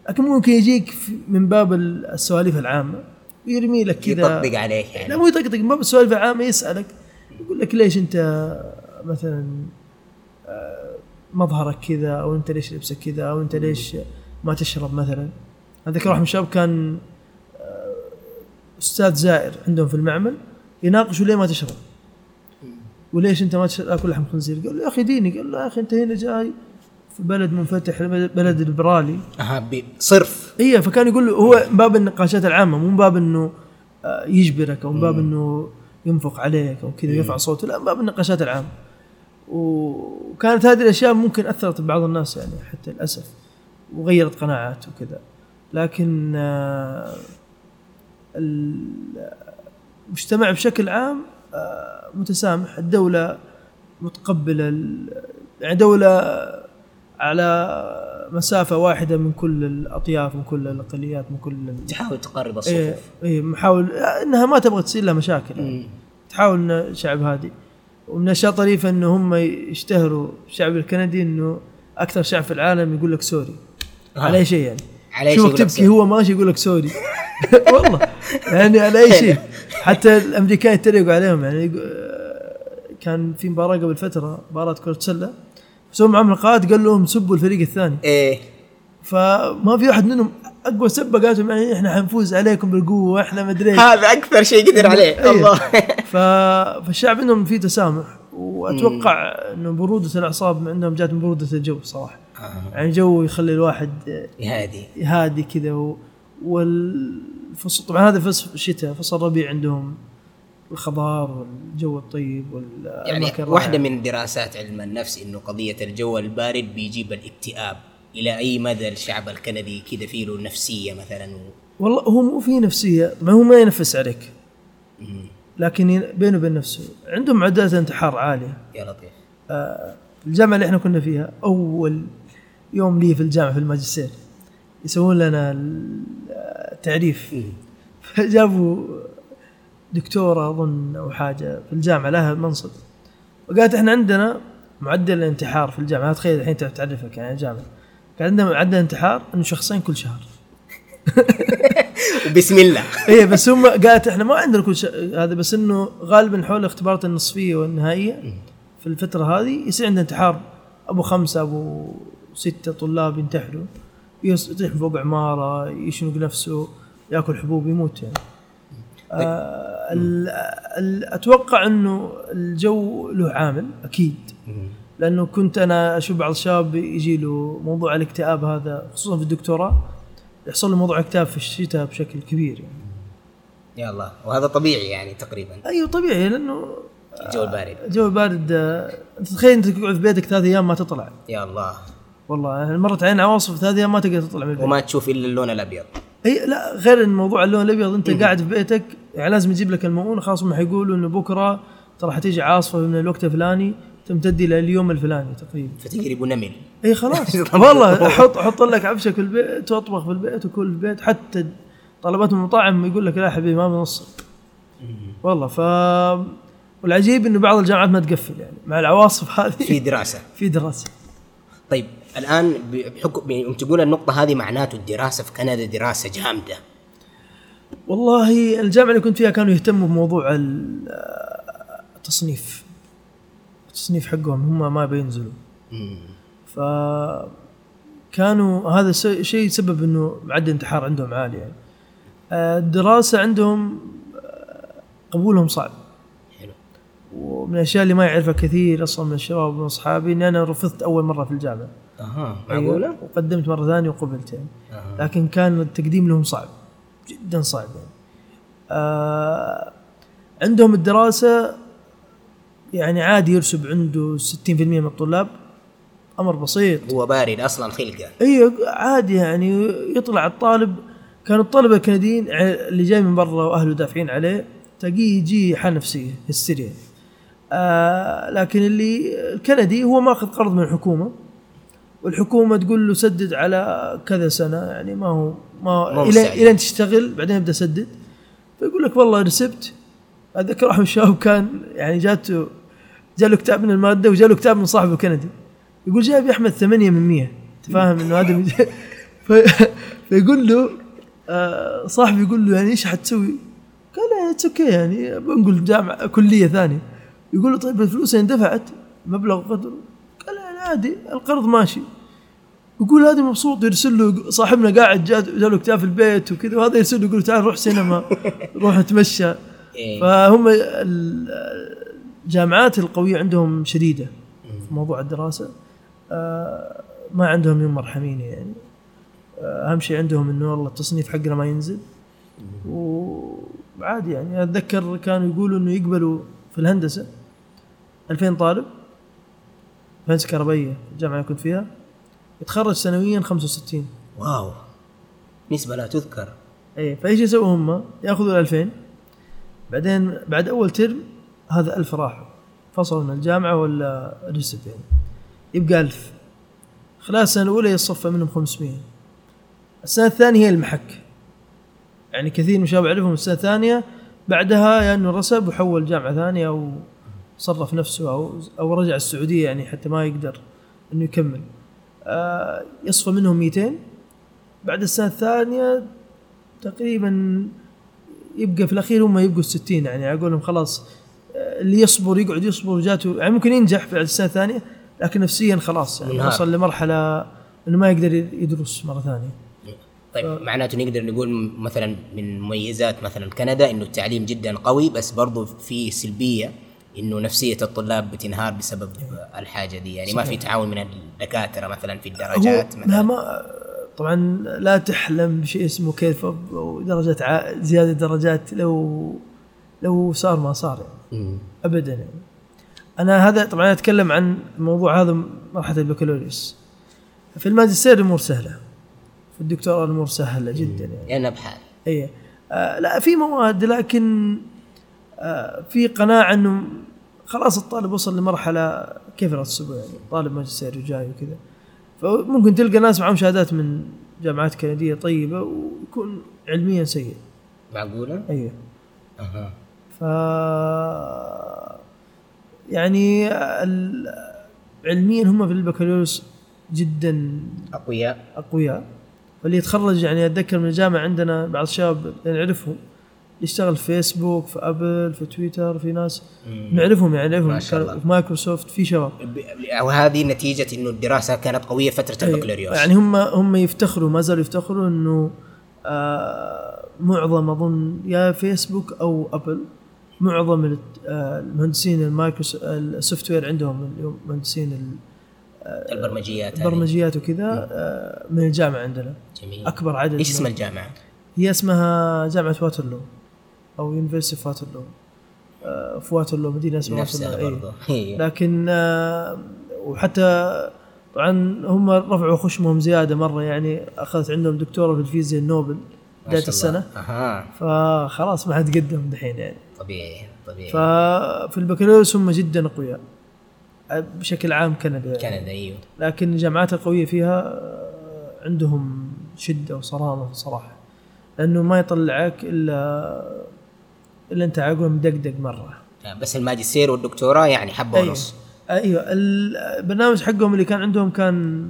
لكن ممكن يجيك من باب السواليف العامة. ويرمي لك كذا. يطقطق عليك لا يعني مو يطقطق. من باب السوالف العامة يسألك. يقول لك ليش أنت مثلا مظهرك كذا أو أنت ليش لبسك كذا أو أنت ليش ما تشرب مثلا. ذكر واحد من الشباب كان آه، أستاذ زائر عندهم في المعمل يناقشوا ليه ما تشرب. وليش أنت ما تاكل لحم خنزير؟ قال له يا أخي ديني قال له يا أخي أنت هنا جاي في بلد منفتح بلد ليبرالي. أها صرف. اي فكان يقول له هو من باب النقاشات العامة مو من باب إنه آه، يجبرك أو من باب إنه ينفق عليك أو كذا يرفع صوته. لا من باب النقاشات العامة. وكانت هذه الأشياء ممكن أثرت ببعض الناس يعني حتى للأسف وغيرت قناعات وكذا. لكن آه، المجتمع بشكل عام آه، متسامح. الدولة متقبلة ال- يعني دولة على مسافة واحدة من كل الأطياف من كل الأقليات من كل تحاول تقرب إيه الصفوف. إيه محاول إنها ما تبغى تصير لها مشاكل يعني. تحاول إن شعب هادي. ومن الاشياء الطريفه إنه هم يشتهروا الشعب الكندي إنه أكثر شعب في العالم يقول لك sorry. آه. على أي شيء يعني؟ على شوفك شيء تبكي. هو ماشي يقول لك sorry. والله. يعني على أي شيء. حتى الأمريكان يتريقوا عليهم. يعني آه، كان في مباراة قبل فترة مباراة كره سله سووا معهم لقاءات قال لهم سبوا الفريق الثاني. إيه. فما في واحد منهم أقوى سبة قالت لهم يعني إحنا حنفوز عليكم بالقوة وإحنا ما أدري. هذا أكثر شيء قدر عليه أيوه. الله ف... فالشعب عندهم في تسامح وأتوقع إنه برودة الأعصاب عندهم جات من برودة الجو صراحة آه. يعني جو يخلي الواحد هادي هادي كذا و... والفصل طبعا هذا فصل الشتاء فصل الربيع عندهم الخضار والجو الطيب يعني والأماكن واحدة الرائعة. من دراسات علم النفس إنه قضية الجو البارد بيجيب الاكتئاب إلى أي مدى الشعب الكندي كذا فيه له نفسية مثلا؟ و... والله هو مو في نفسية ما هو ما ينفس عليك. لكن ين- بينه وبين نفسه. عندهم معدلات انتحار عالية. يا لطيف. الجامعة اللي إحنا كنا فيها أول يوم لي في الجامعة في الماجستير. يسوون لنا ال- التعريف. فجابوا دكتوره أظن أو حاجة في الجامعة لها منصب. وقالت إحنا عندنا معدل الانتحار في الجامعة. تخيل الحين تعرف تعرفك يعني الجامعة. عندنا معدل انتحار إنه شخصين كل شهر. وبسم الله. إيه بس هم قالت إحنا ما عندنا كل شيء هذا بس إنه غالبا حول الاختبارات النصفية والنهائية في الفترة هذه يصير عندنا انتحار. أبو خمسة أبو ستة طلاب ينتحروا يطيح فوق عمارة يشنق نفسه يأكل حبوب يموت يعني. آه أتوقع إنه الجو له عامل أكيد. لأنه كنت أنا أشوف بعض الشباب يجي له موضوع الاكتئاب هذا خصوصا في الدكتوراه يحصل له موضوع اكتئاب في الشتاء بشكل كبير يعني. يا الله. وهذا طبيعي يعني تقريبا. أيوه طبيعي لأنه الجو البارد الجو بارد آه، أنت تخيل أنت تقعد في بيتك ثلاث أيام ما تطلع. يا الله. والله يعني مرت علينا عواصف ثلاث أيام ما تقدر تطلع من البيت. وما تشوف إلا اللون الأبيض. أي لا غير إن موضوع اللون الأبيض أنت قاعد في بيتك يعني لازم يجيب لك المؤونه خلاص هم حيقولوا إنه بكرة ترى حتيجي عاصفة من الوقت الفلاني تمتد إلى اليوم الفلاني تقريبا. فتقريبا نمل إي خلاص. والله أحط أحط لك عفشك في البيت واطبخ في البيت وكل في البيت حتى طلبات المطاعم يقول لك لا حبيبي ما بنوصل والله ف والعجيب إنه بعض الجامعات ما تقفل يعني مع العواصف هذه. في دراسة. في دراسة. طيب الآن بحكم يوم تقول النقطة هذه معناته الدراسة في كندا دراسة جامدة. والله الجامعة اللي كنت فيها كانوا يهتموا بموضوع ال- التصنيف التصنيف حقهم هم ما بينزلوا. ف كانوا هذا شيء سبب إنه معدل انتحار عندهم عالي يعني. آه، الدراسة عندهم آه، قبولهم صعب. حلو. ومن الأشياء اللي ما يعرفها كثير أصلا من الشباب ومن أصحابي إني أنا رفضت أول مرة في الجامعة. أها معقولة؟ وقدمت مرة ثانية وقبلت يعني. أها. لكن كان التقديم لهم صعب جدا صعب يعني. آه عندهم الدراسة يعني عادي يرسب عنده 60% من الطلاب. أمر بسيط. هو بارد أصلا خلقه. أيوه عادي يعني يطلع الطالب. كانوا الطلبه الكنديين اللي جاي من برا وأهله دافعين عليه تلاقيه يجي حالة نفسية هستيريا. آه لكن اللي الكندي هو ماخذ قرض من الحكومة. والحكومة تقول له سدد على كذا سنة يعني ما هو ما إلى. إلى تشتغل بعدين يبدأ سدد فيقول لك والله رسبت. أتذكر واحد من الشباب كان يعني جاته جاله كتاب من المادة وجاله كتاب من صاحبه الكندي. يقول جايب يا أحمد 8 من 100 أنت فاهم إنه هذا فيقول له آه صاحبي يقول له يعني إيش حتسوي؟ قال it's okay يعني بنقول جامعة كلية ثانية. يقول له طيب الفلوس اندفعت؟ مبلغ قدره قال لا عادي القرض ماشي. يقول هذا مبسوط يرسل له صاحبنا قاعد جاء جاله كتاب في البيت وكذا وهذا يرسل له يقول تعال روح سينما روح نتمشى إيه. فهم ال- الجامعات القوية عندهم شديدة في موضوع الدراسة. آه، ما عندهم يوم مرحمين يعني. آه، أهم شيء عندهم إنه والله التصنيف حقنا ما ينزل. وعادي يعني. أتذكر كانوا يقولوا إنه يقبلوا في الهندسة 2000 طالب هندسه كهربائية الجامعة اللي كنت فيها يتخرج سنويا 65 واو. نسبة لا تذكر. اي فإيش يسووا هم؟ ياخذوا ال 2000 بعدين بعد أول ترم هذا 1000 راحوا فصلوا من الجامعة ولا رسب يعني. يبقى 1000 خلال السنة الأولى يصفى منهم 500 السنة الثانية هي المحك. يعني كثير من الشباب اعرفهم السنة الثانية. بعدها يا إنه رسب وحول جامعة ثانية أو صرف نفسه أو أو رجع السعودية يعني حتى ما يقدر إنه يكمل. آه يصفى منهم 200 بعد السنة الثانية تقريبا يبقى في الأخير هم يبقوا 60 يعني. أقول لهم خلاص اللي يصبر يقعد يصبر وجاته يعني ممكن ينجح بعد السنة الثانية لكن نفسيا خلاص يعني منهار. وصل لمرحلة إنه ما يقدر يدرس مرة ثانية طيب معناته نقدر نقول مثلا من مميزات مثلا كندا إنه التعليم جدا قوي بس برضو في سلبية إنه نفسية الطلاب بتنهار بسبب الحاجة دي يعني ما في تعاون من الدكاترة مثلا في الدرجات مثلا ما طبعا لا تحلم بشيء اسمه كيف درجات ع... زيادة درجات لو لو صار ما صار يعني. ابدا. يعني أنا هذا طبعا أتكلم عن الموضوع هذا مرحلة البكالوريوس. في الماجستير الأمور سهلة. في الدكتوراه الأمور سهلة جدا يعني. لانها بحال اي آه لا في مواد لكن آه في قناعة إنه خلاص الطالب وصل لمرحلة كيف الأسبوع يعني طالب ماجستير وجاي وكذا. فممكن تلقى ناس معهم شهادات من جامعات كندية طيبة ويكون علميا سيء. معقولة؟ أيوه أها. ف يعني علميا هم في البكالوريوس جدا أقوياء. أقوياء. واللي يتخرج يعني أتذكر من الجامعة عندنا بعض الشباب نعرفهم. يشتغل في فيسبوك في ابل في تويتر في ناس مم. نعرفهم يعني نعرفهم. ما شاء الله. في مايكروسوفت في شباب. وهذه نتيجة إنه الدراسة كانت قوية فترة أيوة. البكالوريوس. يعني هم هم يفتخروا ما زالوا يفتخروا إنه آه معظم أظن يا فيسبوك أو ابل معظم آه، المهندسين ال software عندهم اليوم مهندسين ال- البرمجيات. البرمجيات وكذا آه، من الجامعة عندنا جميل أكبر عدد إيش اسم الجامعة؟ هي اسمها جامعة واترلو أو university واترلو آه، في واترلو مدينة اسمها واترلو إيه. برضه هي. لكن آه، وحتى طبعا هم رفعوا خشمهم زيادة مرة يعني أخذت عندهم دكتورة في الفيزياء النوبل بداية السنة. أها فخلاص ما حد قدم دحين يعني طبيعي طبيعي. ففي البكالوريوس هم جدا آه، بشكل عام كندا. يعني. كندا أيوه. لكن الجامعات القوية فيها آه، عندهم شدة وصرامة صراحة لأنه ما يطلعك إلا إلا أنت عقله مدقدق مرة. بس الماجستير والدكتوراه يعني حبة أيوه. ونص. أيوه. البرنامج حقهم اللي كان عندهم كان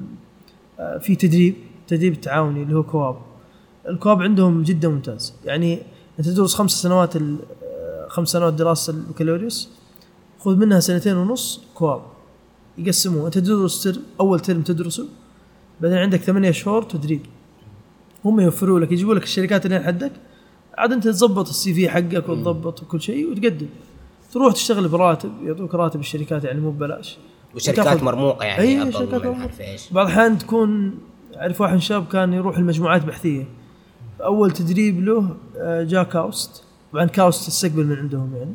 آه، في تدريب تدريب تعاوني اللي هو كواب. الكواب عندهم جدا ممتاز. يعني أنت تدرس خمس سنوات آه، خمس سنوات دراسة البكالوريوس خذ منها سنتين ونص كواب. يقسموه. أنت تدرس تر أول ترم تدرسه بعدين عندك ثمانية شهور تدريب. هم يوفروا لك يجيبوا لك الشركات اللي حدك عاد أنت تظبط ال CV حقك وتضبط كل شيء وتقدم. تروح تشتغل براتب يعطوك راتب الشركات يعني مو ببلاش. وشركات مرموقة يعني أفضل شركات إيش. بعض الأحيان تكون أعرف واحد شاب كان يروح المجموعات بحثيه أول تدريب له آه، جاء كاوست طبعا كاوست استقبل من عندهم يعني.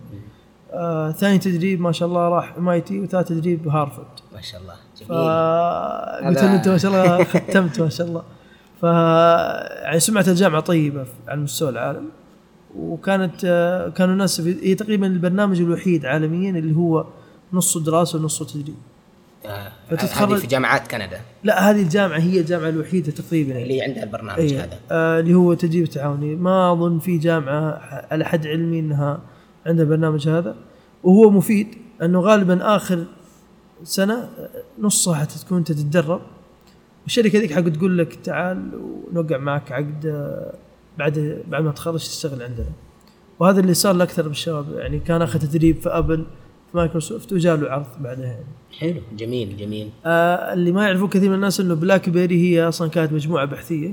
آه ثاني تدريب ما شاء الله راح MIT وثالث تدريب هارفرد. ما شاء الله. جميل. قلت أنت ما شاء الله ختمت ما شاء الله. ف يعني سمعه الجامعة طيبة على مستوى العالم وكانت آه، كانوا الناس هي تقريبا البرنامج الوحيد عالميا اللي هو نصه دراسة ونصه تدريب. آه. فتتخرج- هذه في جامعات كندا لا هذه الجامعة هي الجامعة الوحيدة تقريبا. اللي عندها البرنامج أيه. هذا آه اللي هو تدريب تعاوني ما أظن في جامعة على حد علمي إنها عندها البرنامج هذا وهو مفيد أنه غالبا آخر سنة آه، نصها حتى تكون انت تتدرب والشركة ذيك حق تقول لك تعال ونوقع معك عقد آه، بعد بعد ما تخرج تشتغل عندنا وهذا اللي صار لأكثر من الشباب يعني كان اخذ تدريب في أبل مايكروسوفت وجاء له عرض بعدها. يعني حلو جميل جميل. آه اللي ما يعرفوه كثير من الناس إنه بلاك بيري هي أصلا كانت مجموعة بحثية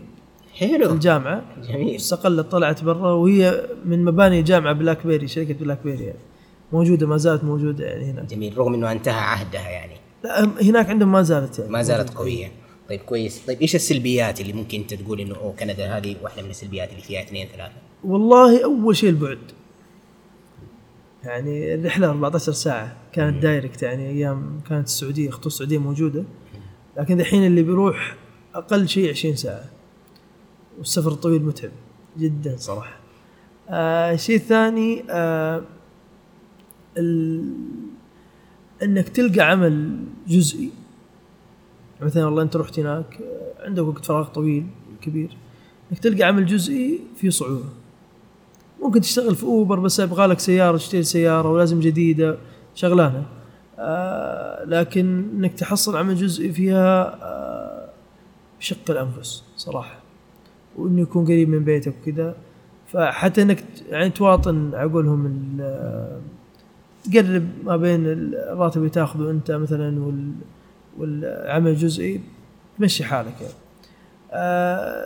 في حلو الجامعة. جميل. استقلت طلعت برا وهي من مباني جامعة بلاك بيري شركة بلاك بيري يعني. موجودة ما زالت موجودة يعني هنا جميل رغم إنه انتهى عهدها يعني. لا هناك عندهم ما زالت يعني. ما زالت قوية. طيب كويس. طيب إيش السلبيات اللي ممكن أنت تقول إنه أوه كندا هذه واحدة من السلبيات اللي فيها اثنين ثلاثة؟ والله أول شيء البعد. يعني الرحلة 14 ساعة. كانت direct يعني أيام كانت السعودية خطوط السعودية موجودة. لكن الحين اللي بيروح أقل شيء 20 ساعة. والسفر الطويل متعب جدا صراحة. آه الشيء الثاني آه. إنك تلقى عمل جزئي. مثلا والله أنت رحت هناك آه، عندك وقت فراغ طويل كبير. إنك تلقى عمل جزئي فيه صعوبة. ممكن تشتغل في أوبر بس يبغى لك سيارة تشتري سيارة ولازم جديدة شغلانة. آه لكن إنك تحصل عمل جزئي فيها آه بشق الأنفس صراحة. وإنه يكون قريب من بيتك وكذا. فحتى إنك يعني تواطن عقولهم تقرب ما بين الراتب اللي تاخذه أنت مثلا وال والعمل الجزئي تمشي حالك يعني. آه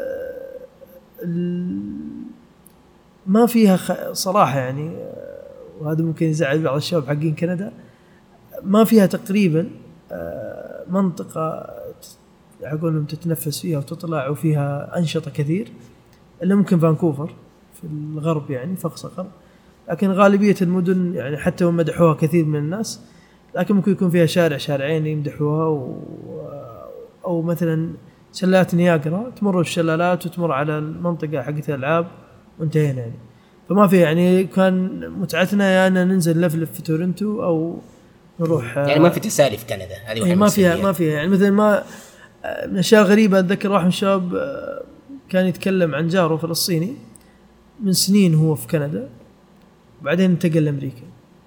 ما فيها خ... صراحة يعني آه، وهذا ممكن يزعل بعض الشباب حقين كندا. ما فيها تقريبا آه، منطقة عقولهم تتنفس فيها وتطلع وفيها أنشطة كثير إلا ممكن فانكوفر في الغرب يعني في اقصى الغرب لكن غالبية المدن يعني حتى وإن مدحوها كثير من الناس لكن ممكن يكون فيها شارع شارعين يمدحوها و... أو مثلا شلالات نياجرا تمر الشلالات وتمر على المنطقة حقت الألعاب. وانتهينا يعني. فما في يعني كان متعتنا يا أن ننزل نلفلف في تورنتو أو نروح يعني ما في تسالي في كندا هذه إيه ما فيها. ما فيها. يعني مثلا ما من الاشياء الغريبه أتذكر واحد من الشباب آه، كان يتكلم عن جاره فلسطيني من سنين هو في كندا بعدين انتقل لأمريكا.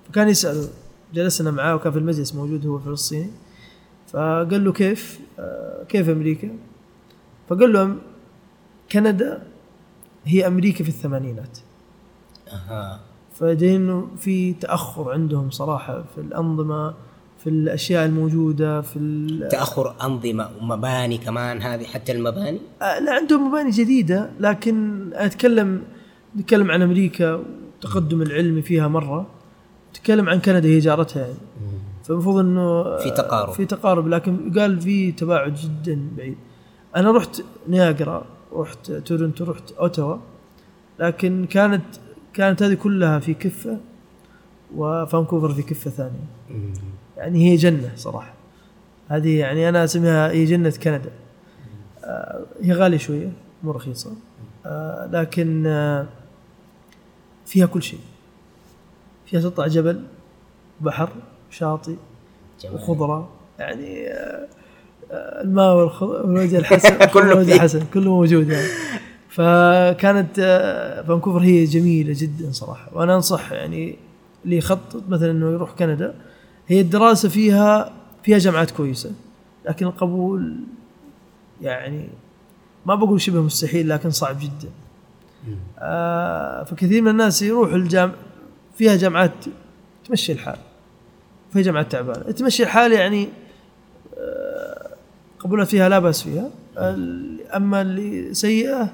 فكان يساله جلسنا معاه وكان في المجلس موجود هو فلسطيني. فقال له كيف؟ آه، كيف أمريكا؟ فقال له كندا هي أمريكا في الثمانينات. أها. فدينه في تأخر عندهم صراحة في الأنظمة في الأشياء الموجودة في تأخر أنظمة ومباني كمان هذه حتى المباني؟ آه، لا عندهم مباني جديدة لكن أتكلم نتكلم عن أمريكا والتقدم العلمي فيها مرة. نتكلم عن كندا هي جارتها يعني. فالمفروض إنه في تقارب. في تقارب لكن قال في تباعد جدا بعيد. أنا رحت نياجرا. رحت تورنتو رحت أوتاوا. لكن كانت كانت هذه كلها في كفة وفانكوفر في كفة ثانية. يعني هي جنة صراحة. هذه يعني أنا أسميها هي جنة كندا. آه، هي غالية شوية مو رخيصة. آه، لكن آه، فيها كل شيء. فيها تطلع جبل بحر شاطئ. وخضرة. يعني آه، الماء والخ- والوجه الحسن كله. الحسن كله موجود يعني. فكانت آه، فانكوفر هي جميلة جدا صراحة. وأنا أنصح يعني اللي يخطط مثلا إنه يروح كندا هي الدراسة فيها فيها جامعات كويسة لكن القبول يعني ما بقول شبه مستحيل لكن صعب جدا. آه فكثير من الناس يروح الجام فيها جامعات تمشي الحال فيها جامعات تعبانة. تمشي الحال يعني آه قبولها فيها لا بأس فيها. أما اللي سيئة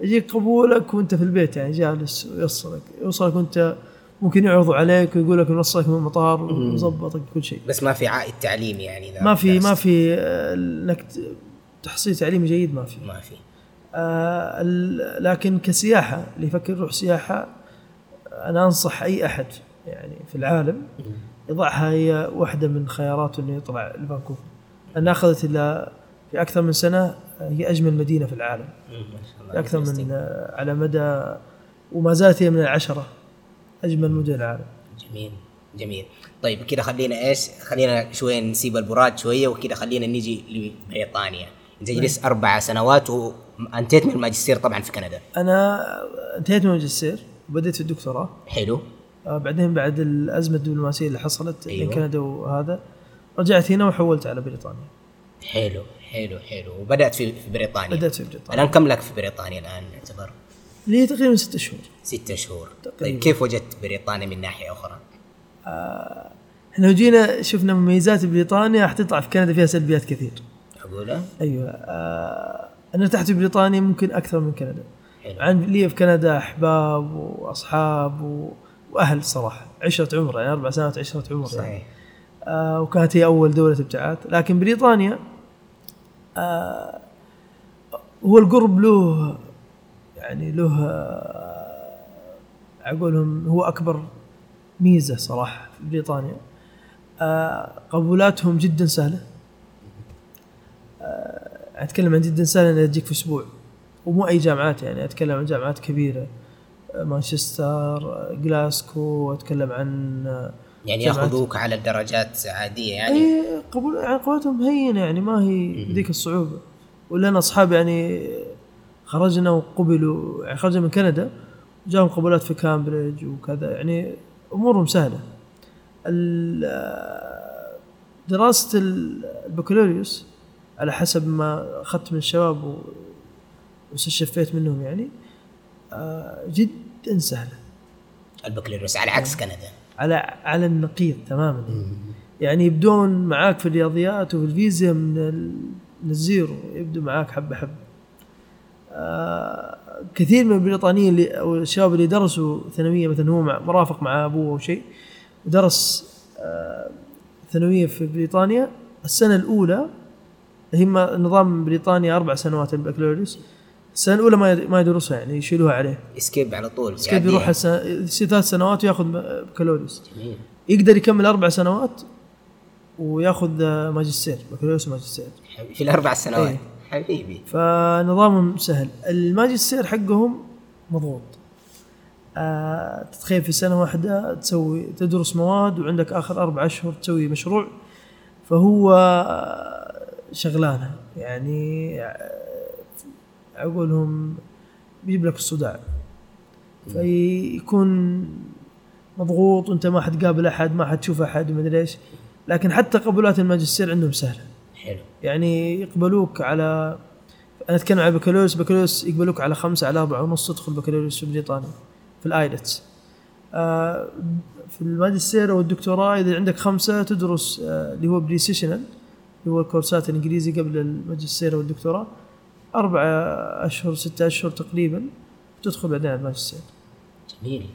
يجيك قبولك وأنت في البيت يعني جالس ويوصلك يوصلك وأنت ممكن يعرضوا عليك ويقول لك نوصلك من المطار ونظبطك كل شيء. بس ما في عائد تعليمي يعني ما في ما. في إنك تحصيل تعليمي جيد ما في. ما في. آه، لكن كسياحة اللي يفكر يروح سياحة أنا أنصح أي أحد يعني في العالم يضعها هي واحدة من خياراته إنه يطلع لفانكوفر لانها أخذت إلى في أكثر من سنة آه، هي أجمل مدينة في العالم. مم، ما شاء الله. في أكثر Interesting. من على مدى وما زالت هي من العشرة. أجمل مدن العالم. جميل جميل. طيب كده خلينا إيش؟ خلينا شوية نسيب البراد شوية وكده خلينا نجي لبريطانيا. انت جلست أربع سنوات وانتهيت من الماجستير طبعا في كندا. أنا أنتهيت من الماجستير وبديت في الدكتوراه. حلو. آه، بعدين بعد الأزمة الدبلوماسية اللي حصلت أيوة. بين كندا وهذا رجعت هنا وحولت على بريطانيا. حلو حلو حلو. وبدأت في بريطانيا. بدأت في بريطانيا. الآن كم لك في بريطانيا الآن؟ يعتبر هي تقريبا ست شهور. ستة شهور. تقريباً. طيب كيف وجدت بريطانيا من ناحية أخرى؟ إحنا لو جينا شفنا مميزات بريطانيا حتطلع في كندا فيها سلبيات كثير. اقولها أيوه. آه أنا ارتحت في بريطانيا ممكن أكثر من كندا. حلو. عن لي في كندا أحباب وأصحاب و... وأهل صراحة. عشرة عمر يعني أربع سنوات عشرة عمر يعني. صحيح. آه وكانت هي أول دولة ابتعاث. لكن بريطانيا آه هو القرب له يعني له آه اقولهم هو أكبر ميزة صراحة في بريطانيا. آه قبولاتهم جدا سهلة. آه أتكلم عن جدا سهلة انها تجيك في أسبوع. ومو أي جامعات يعني أتكلم عن جامعات كبيرة. آه، مانشستر آه، جلاسكو أتكلم عن آه، يعني. ياخذوك على الدرجات عادية يعني؟ اي قبول يعني قبولتهم هينة يعني ما هي ذيك الصعوبة. ولا أنا أصحاب يعني خرجنا وقبلوا يعني خرجنا من كندا جاهم قبولات في كامبريدج وكذا. يعني أمورهم سهلة. دراسة ال- البكالوريوس على حسب ما أخذت من الشباب واستشفيت منهم يعني آه، جدا سهلة. البكالوريوس على عكس كندا. على على النقيض تماما. يعني يبدون معاك في الرياضيات وفي الفيزياء من. من الزيرو يبدو معاك حبة حبة. آه كثير من البريطانيين اللي أو الشباب اللي درسوا ثانوية مثلا هو مع مرافق مع أبوه أو شيء ودرس آه ثانوية في بريطانيا. السنة الأولى هي ما- نظام بريطانيا أربع سنوات البكالوريوس السنة الاولى ما ما يدرسها يعني يشيلوها عليه. اسكيب على طول بس كيف يروح ثلاث سنوات وياخذ بكالوريوس. جميل. يقدر يكمل أربع سنوات وياخذ ماجستير بكالوريوس وماجستير. في الأربع سنوات. إيه. حبيبي. فنظامهم سهل. الماجستير حقهم مضغوط. آه، تتخيل في سنة واحدة تسوي تدرس مواد وعندك آخر أربع أشهر تسوي مشروع. فهو شغلانة يعني اقولهم بيجيب لك الصداع. فيكون مضغوط وانت ما حتقابل أحد ما حتشوف أحد ومدري إيش. لكن حتى قبولات الماجستير عندهم سهلة. حلو. يعني يقبلوك على أنا أتكلم عن بكالوريوس. بكالوريوس يقبلوك على خمسة على أربعة ونص تدخل بكالوريوس في بريطانيا في ال IELTS. آه في الماجستير أو الدكتوراه إذا عندك خمسة تدرس آه اللي هو pre-sessional اللي هو الكورسات الانجليزي قبل الماجستير أو الدكتوراه. أربعة أشهر ستة أشهر تقريبا تدخل بعدين على الماجستير. جميل.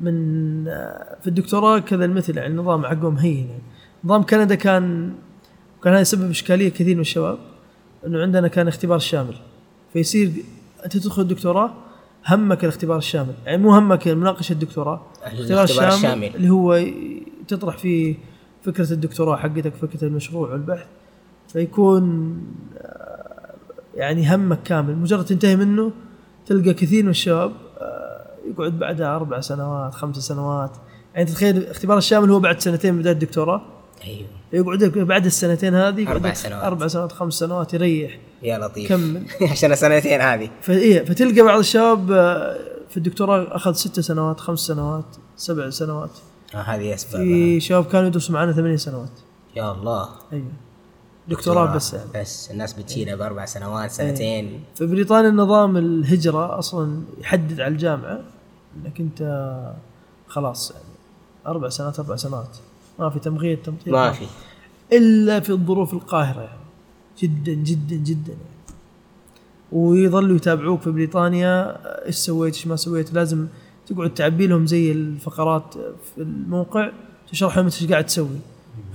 من في الدكتوراه كذا المثل يعني النظام حقهم هين يعني نظام كندا كان كان هذا يسبب إشكالية كثير من الشباب إنه عندنا كان اختبار شامل. فيصير أنت تدخل الدكتوراه همك الاختبار الشامل. يعني مو همك مناقشه الدكتوراه الاختبار الشامل. اللي هو تطرح فيه فكرة الدكتوراه حقتك فكرة المشروع والبحث. فيكون آه، يعني همك كامل. مجرد تنتهي منه تلقى كثير من الشباب آه، يقعد بعدها أربع سنوات خمس سنوات. يعني تتخيل الاختبار الشامل هو بعد سنتين من بداية الدكتوراه. أيوه. يقعد بعد السنتين هذه لك سنوات. أربع سنوات خمس سنوات يريح. يا لطيف. كمل. عشان السنتين هذه. فإيه فتلقى بعض الشباب آه، في الدكتوراه أخذ ست سنوات خمس سنوات سبع سنوات. آه هذه أسباب. في شباب كانوا يدرسوا معنا ثمانية سنوات. يا الله. أيوه. دكتوراه بس يعني. بس الناس بتشيلها بأربع سنوات سنتين. في بريطانيا نظام الهجرة أصلا يحدد على الجامعة أنك أنت خلاص يعني أربع سنوات أربع سنوات. ما في تمغير تمطير. ما في. إلا في الظروف القاهرة يعني. جدا جدا جدا يعني. ويظلوا يتابعوك في بريطانيا إيش سويت إيش ما سويت. لازم تقعد تعبي لهم زي الفقرات في الموقع تشرح لهم إيش قاعد تسوي.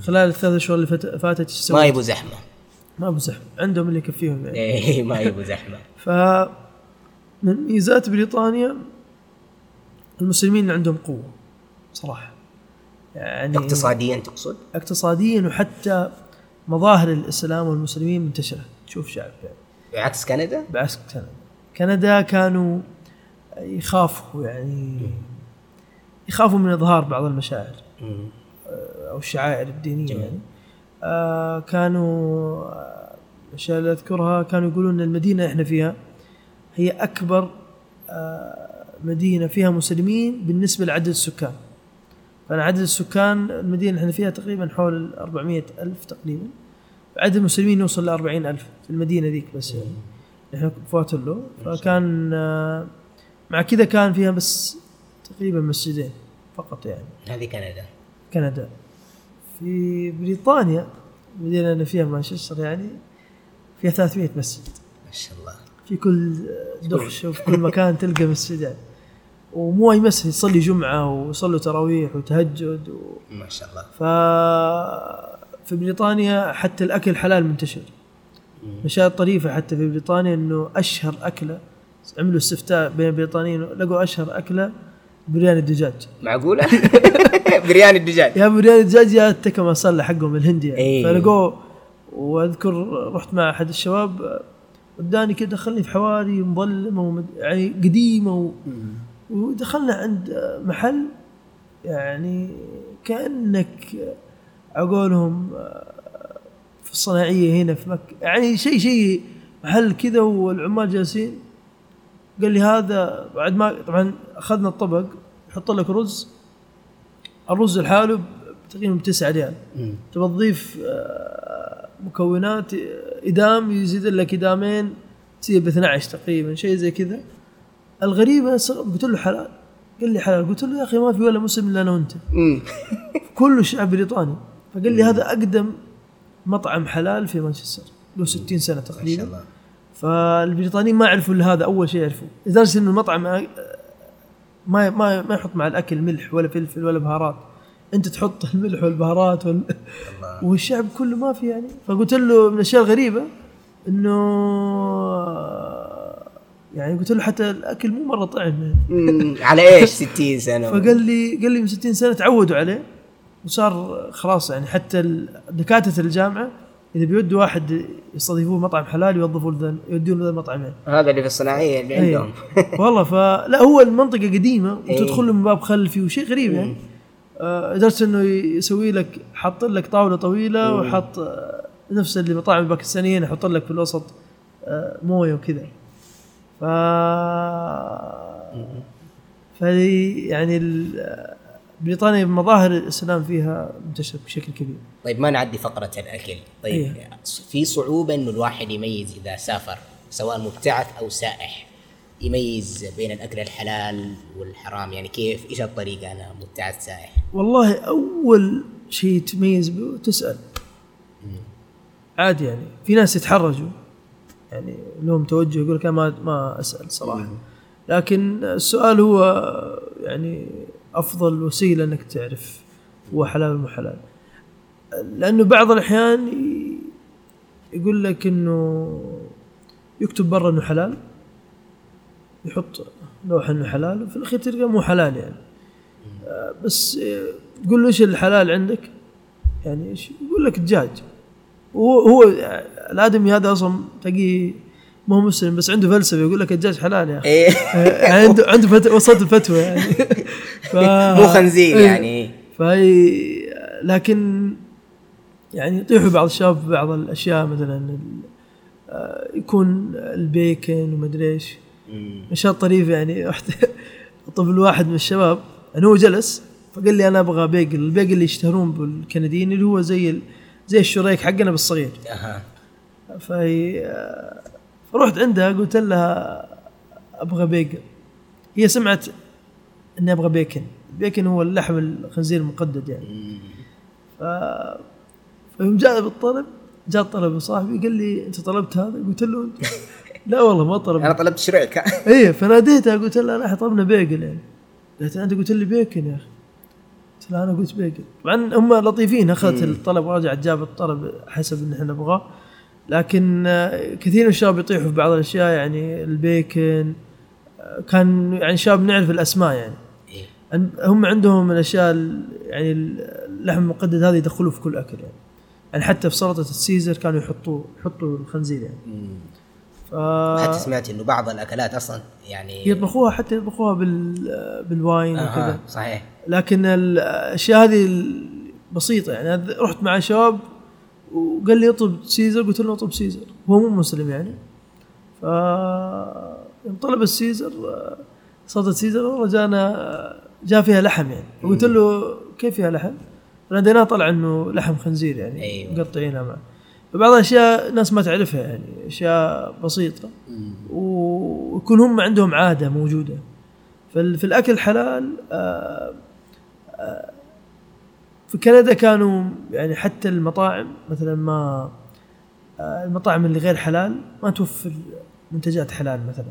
خلال الثلاث اشهر اللي فات- فاتت إيش ما يبوا زحمة. ما ابو زحمة. عندهم اللي يكفيهم يعني. إيه ما يبوا زحمة. ف من ميزات بريطانيا المسلمين عندهم قوة صراحة. يعني اقتصاديا تقصد؟ اقتصاديا وحتى مظاهر الإسلام والمسلمين منتشرة. تشوف شعب يعني. بعكس كندا؟ بعكس كندا. كندا كانوا يخافوا يعني يخافوا من إظهار بعض المشاعر. أو الشعائر الدينية جميل. يعني. آه كانوا الأشياء اللي أذكرها كانوا يقولون إن المدينة إحنا فيها هي أكبر آه مدينة فيها مسلمين بالنسبة لعدد السكان. فأنا عدد السكان المدينة اللي إحنا فيها تقريبا حول ال 400 ألف تقريبا. عدد المسلمين يوصل ل 40 ألف في المدينة ذيك بس يعني. إحنا فواتلو. فكان آه مع كذا كان فيها بس تقريبا مسجدين فقط يعني. هذه كندا. كندا. في بريطانيا المدينة اللي فيها مانشستر يعني فيها 300 مسجد. ما شاء الله. في كل دخش وفي كل مكان تلقى مسجد يعني. ومو أي مسجد يصلي جمعة ويصلوا تراويح وتهجد و... ما شاء الله. ف في بريطانيا حتى الأكل حلال منتشر. من الاشياء الطريفة حتى في بريطانيا إنه أشهر أكلة عملوا استفتاء بين البريطانيين لقوا أشهر أكلة برياني الدجاج معقوله؟ برياني الدجاج يا برياني الدجاج يا التكه مسله حقهم الهندي. يعني إيه. فلقوه واذكر رحت مع أحد الشباب وداني كده دخلني في حواري مظلمة ومد... يعني قديمة و... ودخلنا عند محل يعني كأنك عقولهم في الصناعية هنا في مكة. يعني شيء شيء محل كذا والعمال جالسين. قال لي هذا بعد ما طبعا أخذنا الطبق يحط لك رز. الرز لحاله تقريبا ب 9 ريال. مم. تبغى تضيف آه، مكونات إدام يزيد لك إدامين تصير ب 12 تقريبا شيء زي كذا. الغريبة ص- قلت له حلال. قال لي حلال. قلت له يا أخي ما في ولا مسلم إلا أنا وأنت. كله شعب بريطاني. فقال لي هذا أقدم مطعم حلال في مانشستر. له 60 سنة ما شاء تقريبا الله. فالبريطانيين ما يعرفوا إلا هذا أول شيء يعرفوه لدرجة إنه المطعم آه، ما ما ما يحط مع الأكل ملح ولا فلفل ولا بهارات. أنت تحط الملح والبهارات وال... والشعب كله ما في يعني. فقلت له من الأشياء الغريبة إنه يعني قلت له حتى الأكل مو مرة طعم يعني. على إيش 60 سنة؟ فقال لي قال لي من 60 سنة تعودوا عليه. وصار خلاص يعني حتى دكاترة الجامعة إذا بيودوا واحد يستضيفوه مطعم حلال يوظفوا له ذا- يودون له المطعمين هذا اللي في الصناعية اللي أيوه. عندهم والله فلا هو المنطقة قديمة إيه. وتدخل له من باب خلفي وشيء غريب يعني آه، لدرجه إنه يسوي لك حاط لك طاولة طويلة. وحط آه، نفس اللي المطاعم الباكستانيه يحط لك في الوسط آه، موية وكذا ف فهي يعني ال- بريطانيا مظاهر الإسلام فيها منتشرة بشكل كبير. طيب ما نعدي فقرة الأكل. طيب إيه. في صعوبة إنه الواحد يميز إذا سافر سواء مبتعث أو سائح يميز بين الأكل الحلال والحرام. يعني كيف إيش الطريقة أنا مبتعث سائح؟ والله أول شيء تميز به تسأل. عادي يعني. في ناس يتحرجوا. يعني لهم توجه يقول لك ما ما أسأل صراحة. لكن السؤال هو يعني أفضل وسيلة إنك تعرف هو حلال مو حلال لأنه بعض الأحيان يقول لك إنه يكتب برا إنه حلال يحط لوحه إنه حلال وفي الأخير تلقى مو حلال يعني آه، بس تقول له إيش الحلال عندك؟ يعني إيش؟ يقول لك دجاج وهو هو الآدمي هذا أصلا تلاقيه ما هو مسلم بس عنده فلسفة يقول لك الدجاج حلال يا أخي. يعني عنده عنده فت... وصلت الفتوى يعني. ف... مو خنزير إيه. يعني. فهي لكن يعني يطيحوا بعض الشباب بعض الأشياء مثلا ال- آه، يكون البيكن ومدري إيش. نشاط طريف يعني. رحت طفل واحد من الشباب يعني هو جلس فقال لي أنا أبغى بيجل البيجل اللي يشتهرون بالكنديين اللي هو زي ال... زي الشريك حقنا بالصغير. أها. فهي فرحت عندها قلت لها أبغى بيجل هي سمعت إني أبغى بيكن. البيكن هو اللحم الخنزير المقدد يعني. ف فيوم جاء بالطلب جاء الطلب صاحبي قال لي أنت طلبت هذا؟ قلت له أنت. لا والله ما طلب أنا طلبت شريك اي فناديتها قلت لها إحنا طلبنا بيجل يعني. قالت أنت قلت لي بيكن يا أخي. قلت لها أنا قلت بيجل طبعا هم لطيفين أخذت الطلب ورجعت جابت الطلب حسب اللي إحنا نبغاه. لكن آه، كثير من الشباب يطيحوا في بعض الأشياء يعني البيكن آه، كان يعني شباب نعرف الأسماء يعني. إيه. هم عندهم الأشياء ال- يعني اللحم المقدد هذا يدخلوه في كل أكل يعني. يعني حتى في سلطة ال Caesar كانوا يحطوه يحطوا الخنزير يعني. مم. ف حتى سمعت إنه بعض الأكلات أصلا يعني يطبخوها حتى يطبخوها بال بال wine آه وكذا صحيح. لكن الأشياء هذه بسيطة يعني. رحت مع شباب وقال لي اطلب Caesar قلت له اطلب Caesar. هو مو مسلم يعني. ف يوم طلب السيزر صدت سيزر والله جانا جاء فيها لحم يعني. وقلت له كيف فيها لحم؟ ناديناه طلع إنه لحم خنزير يعني أيوة. مقطعينها معه فبعض الأشياء ناس ما تعرفها يعني أشياء بسيطة. ويكون هم عندهم عادة موجودة. في الأكل الحلال آه، آه، في كندا كانوا يعني حتى المطاعم مثلا ما آه، المطاعم اللي غير حلال ما توفر منتجات حلال مثلا.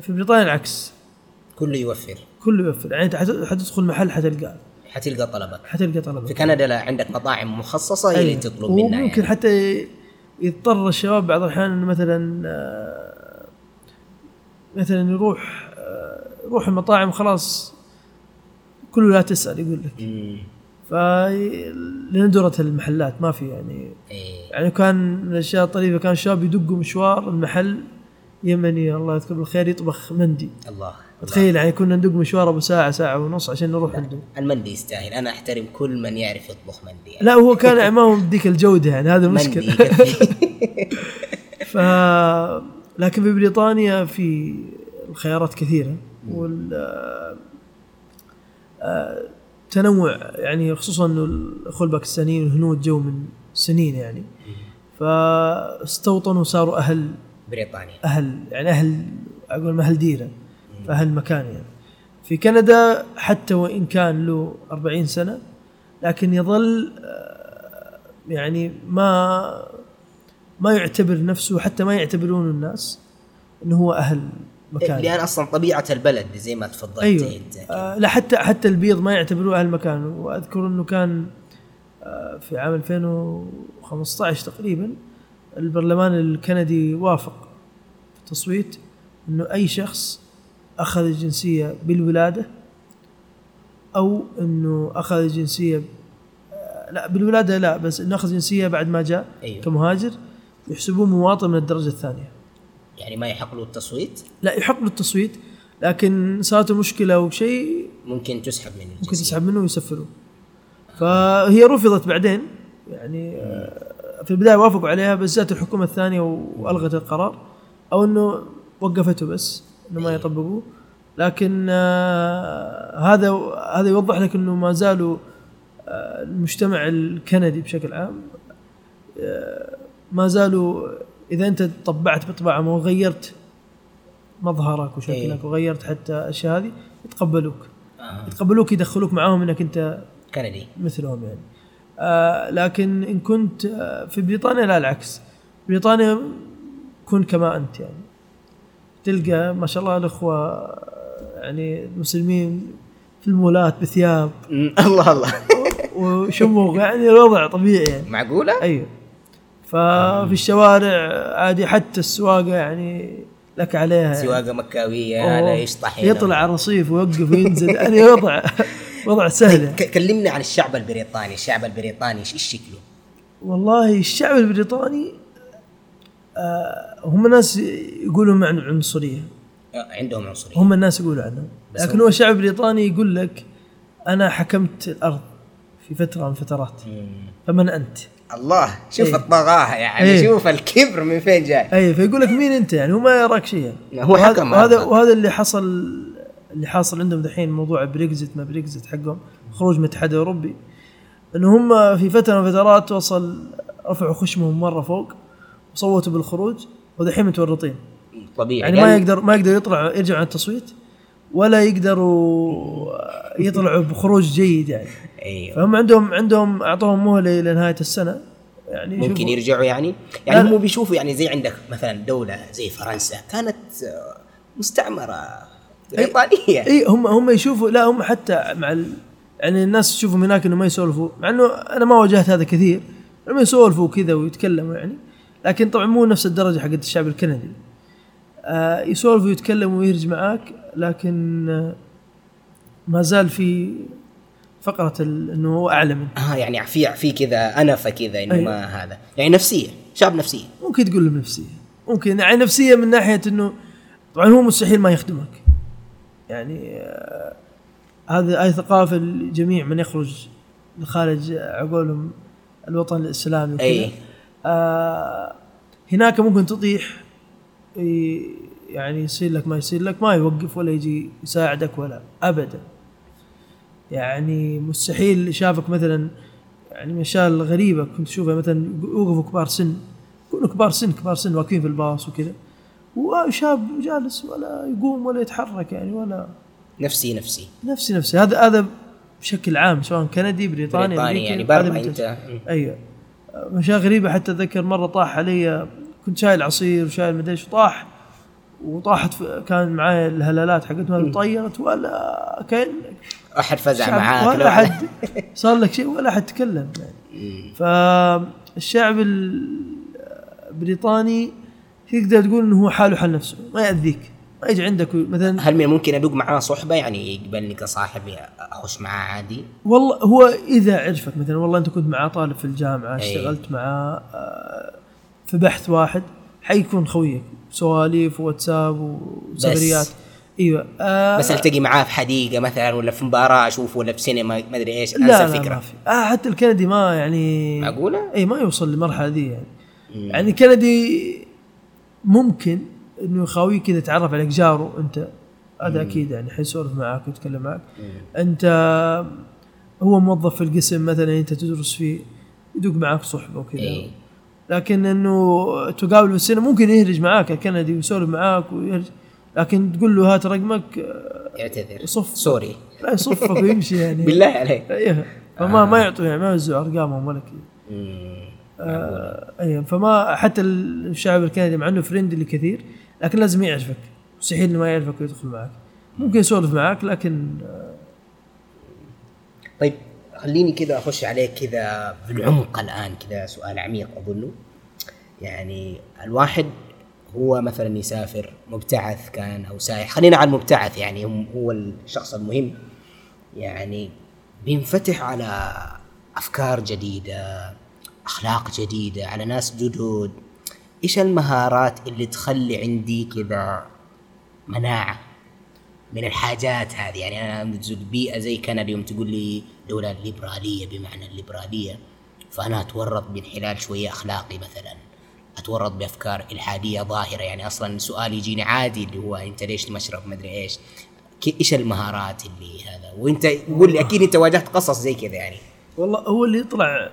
في بريطانيا العكس. كله يوفر. كله يوفر. يعني حت- حتدخل محل حتلقى. حتلقى طلبك حتلقى طلبك في كندا لا عندك مطاعم مخصصة هي اللي. تطلب منها وممكن يعني. حتى يضطر الشباب بعض الأحيان مثلا آه، مثلا يروح آه، يروح المطاعم خلاص كله لا تسأل يقول لك. مم. ف لندرة المحلات ما في يعني. إيه. يعني كان من الأشياء الطريفه كان الشباب يدقوا مشوار المحل يمني الله يذكره بالخير يطبخ مندي. الله. تخيل يعني كنا ندق مشوار أبو ساعة ساعة ونص عشان نروح عنده المندي يستاهل. أنا أحترم كل من يعرف يطبخ مندي يعني. لا هو كان يعني ما هو بديك الجودة يعني هذا المشكلة. ف لكن في بريطانيا في الخيارات كثيرة وال آه، تنوع يعني خصوصا إنه الاخوه الباكستانيين والهنود جو من سنين يعني. فاستوطنوا صاروا أهل بريطانيا. أهل يعني أهل أقول أهل ديرة فأهل مكان يعني. في كندا حتى وإن كان له 40 سنة لكن يظل آه، يعني ما ما يعتبر نفسه حتى ما يعتبرون الناس إنه هو أهل مكان. لأن أصلا طبيعة البلد زي ما تفضلت أيوه. انت آه لا حتى حتى البيض ما يعتبروه أهل مكان وأذكر إنه كان آه في عام 2015 تقريبا البرلمان الكندي وافق في التصويت إنه أي شخص أخذ الجنسية بالولادة أو إنه أخذ الجنسية آه، لا بالولادة لا بس إنه أخذ جنسيه بعد ما جاء أيوه. كمهاجر يحسبوه مواطن من الدرجة الثانية. يعني ما يحق له التصويت؟ لا يحق له التصويت لكن صارت مشكله أو شيء ممكن تسحب من ممكن. تسحب منه ويسفره. فهي رفضت بعدين يعني آه، في البداية وافقوا عليها بس جات الحكومة الثانية وألغت القرار أو إنه وقفته بس إنه ما يطبقوه. لكن آه، هذا هذا يوضح لك إنه ما زالوا آه، المجتمع الكندي بشكل عام ما زالوا إذا أنت طبعت بطباعة ما غيرت مظهرك وشكلك إيه. وغيرت حتى الاشياء هذه يتقبلوك. آه. يتقبلوك يدخلوك معاهم إنك أنت كندي. مثلهم يعني. آه لكن إن كنت آه في بريطانيا لا العكس. بريطانيا كن كما أنت يعني. تلقى ما شاء الله الأخوة آه، يعني المسلمين في المولات بثياب. الله الله. وشموغ يعني الوضع طبيعي يعني. معقولة؟ أيوه. ففي الشوارع عادي حتى السواقة يعني لك عليها يعني. سواقة مكاوية. هذا يشطح. يطلع على الرصيف ويوقف وينزل يعني وضع وضع سهل. ك- كلمنا عن الشعب البريطاني الشعب البريطاني إيش إيش شكله؟ والله الشعب البريطاني آه هم ناس يقولوا عن العنصريه آه، عندهم عنصرية هم الناس يقولوا عنهم لكن هو- هو الشعب البريطاني يقول لك أنا حكمت الأرض في فترة من فترات مم. فمن أنت؟ الله شوف إيه. الطغاهه يعني إيه. شوف الكبر من فين جاي. اي فيقول لك مين أنت يعني؟ هو ما يراك شيء. يعني هو وهذا- حكم وهذا. وهذا اللي حصل اللي حاصل عندهم دحين موضوع بريكزت ما بريكزت حقهم. خروج من الاتحاد الاوروبي إنه هم في فترة من الفترات وصل رفعوا خشمهم مرة فوق وصوتوا بالخروج ودحين متورطين. طبيعي. يعني ما يقدر ما يقدر يطلع يرجع عن التصويت. ولا يقدروا يطلعوا بخروج جيد يعني. أيوه. فهم عندهم عندهم أعطوهم مهلة إلى نهاية السنة. يعني ممكن يرجعوا يعني؟ يعني. هم بيشوفوا يعني زي عندك مثلا دولة زي فرنسا كانت آه، مستعمرة بريطانيه أي هم هم يشوفوا لا هم حتى مع ال... يعني الناس تشوفهم هناك انه ما يسولفوا مع إنه أنا ما واجهت هذا كثير لما يسولفوا كذا ويتكلموا يعني. لكن طبعا مو نفس الدرجة حقت الشعب الكندي. يسولف ويتكلم ويهرج معاك لكن آه ما زال في فقرة ال... إنه هو أعلى منه آه يعني في في كذا أنفة كذا إنه أيوة. ما هذا. يعني نفسية شاب نفسية. ممكن تقول له نفسية. ممكن يعني نفسية من ناحية إنه طبعا هو مستحيل ما يخدمك. يعني آه هذا هاي ثقافة لجميع من يخرج لخارج عقولهم الوطن الإسلامي وكذا. أي. آه هناك ممكن تطيح يعني يصير لك ما يصير لك ما يوقف ولا يجي يساعدك ولا ابدا. يعني مستحيل شافك مثلا يعني من الاشياء الغريبه كنت اشوفها مثلا يوقفوا كبار سن يكونوا كبار سن كبار سن واقفين في الباص وكذا. وشاب جالس ولا يقوم ولا يتحرك يعني ولا. نفسي نفسي. نفسي نفسي. هذا هذا بشكل عام سواء كندي بريطاني بريطاني يعني برا أنت. أيوه. اشياء غريبة حتى أتذكر مرة طاح علي كنت شايل عصير وشايل مدري إيش وطاح وطاحت كان معايا الهلالات حقتها طيرت ولا كأن أحد فزع معاك ولا لو على- حد صار لك شيء ولا حد تكلم. يعني. فالشعب البريطاني تقدر تقول إنه هو حاله حال نفسه ما يأذيك ما يجي عندك مثلا هل من الممكن أدق معاه صحبة؟ يعني يقبلني كصاحبي اخش معاه عادي؟ والله هو إذا عرفك مثلا والله أنت كنت معاه طالب في الجامعة أي. اشتغلت معاه آه، في بحث واحد حيكون خويك. سواليف وواتساب وسفريات. إيوه. آه بس التقي معاه في حديقة مثلا ولا في مباراة أشوفه ولا في سينما؟ ما أدري إيش أنسى لا لا الفكرة. ما في. آه حتى الكندي ما يعني معقولة؟ اي ما يوصل للمرحلة دي يعني. مم. يعني الكندي ممكن إنه يخاويك كذا يتعرف عليك. جاره أنت. هذا أكيد يعني حيسولف معك ويتكلم معك. أنت هو موظف في القسم مثلا أنت تدرس فيه يدق معك صحبة وكذا. إيه. لكن إنه تقابل في السينما ممكن يهرج معاك الكندي ويسولف معاك ويهرج. لكن تقول له هات رقمك آه، اعتذر. صف. سوري. لا يصفك ويمشي يعني. بالله عليك. أيوه فما ما يعطوا يعني ما يوزعوا أرقامهم ولا كذا. آه، أيوه فما حتى الشعب الكندي مع إنه فريندلي كثير لكن لازم يعرفك. مستحيل إنه ما يعرفك ويدخل معك ممكن يسولف معك لكن آه، طيب. خليني كذا أخش عليك كذا في العمق الآن كذا سؤال عميق أظنه. يعني الواحد هو مثلا يسافر مبتعث كان أو سائح خلينا على المبتعث يعني هو الشخص المهم. يعني بينفتح على أفكار جديدة أخلاق جديدة على ناس جدد. إيش المهارات اللي تخلي عندي كذا مناعة؟ من الحاجات هذه. يعني أنا بيئة زي كندا يوم تقول لي دولة ليبرالية بمعنى الليبرالية فأنا أتورط بانحلال شوية أخلاقي مثلا. أتورط بأفكار إلحادية ظاهرة. يعني أصلا سؤال يجيني عادي اللي هو أنت ليش تمشرب مدري إيش؟ كي- إيش المهارات اللي هذا؟ وأنت قول لي أكيد أنت واجهت قصص زي كذا يعني. والله هو اللي يطلع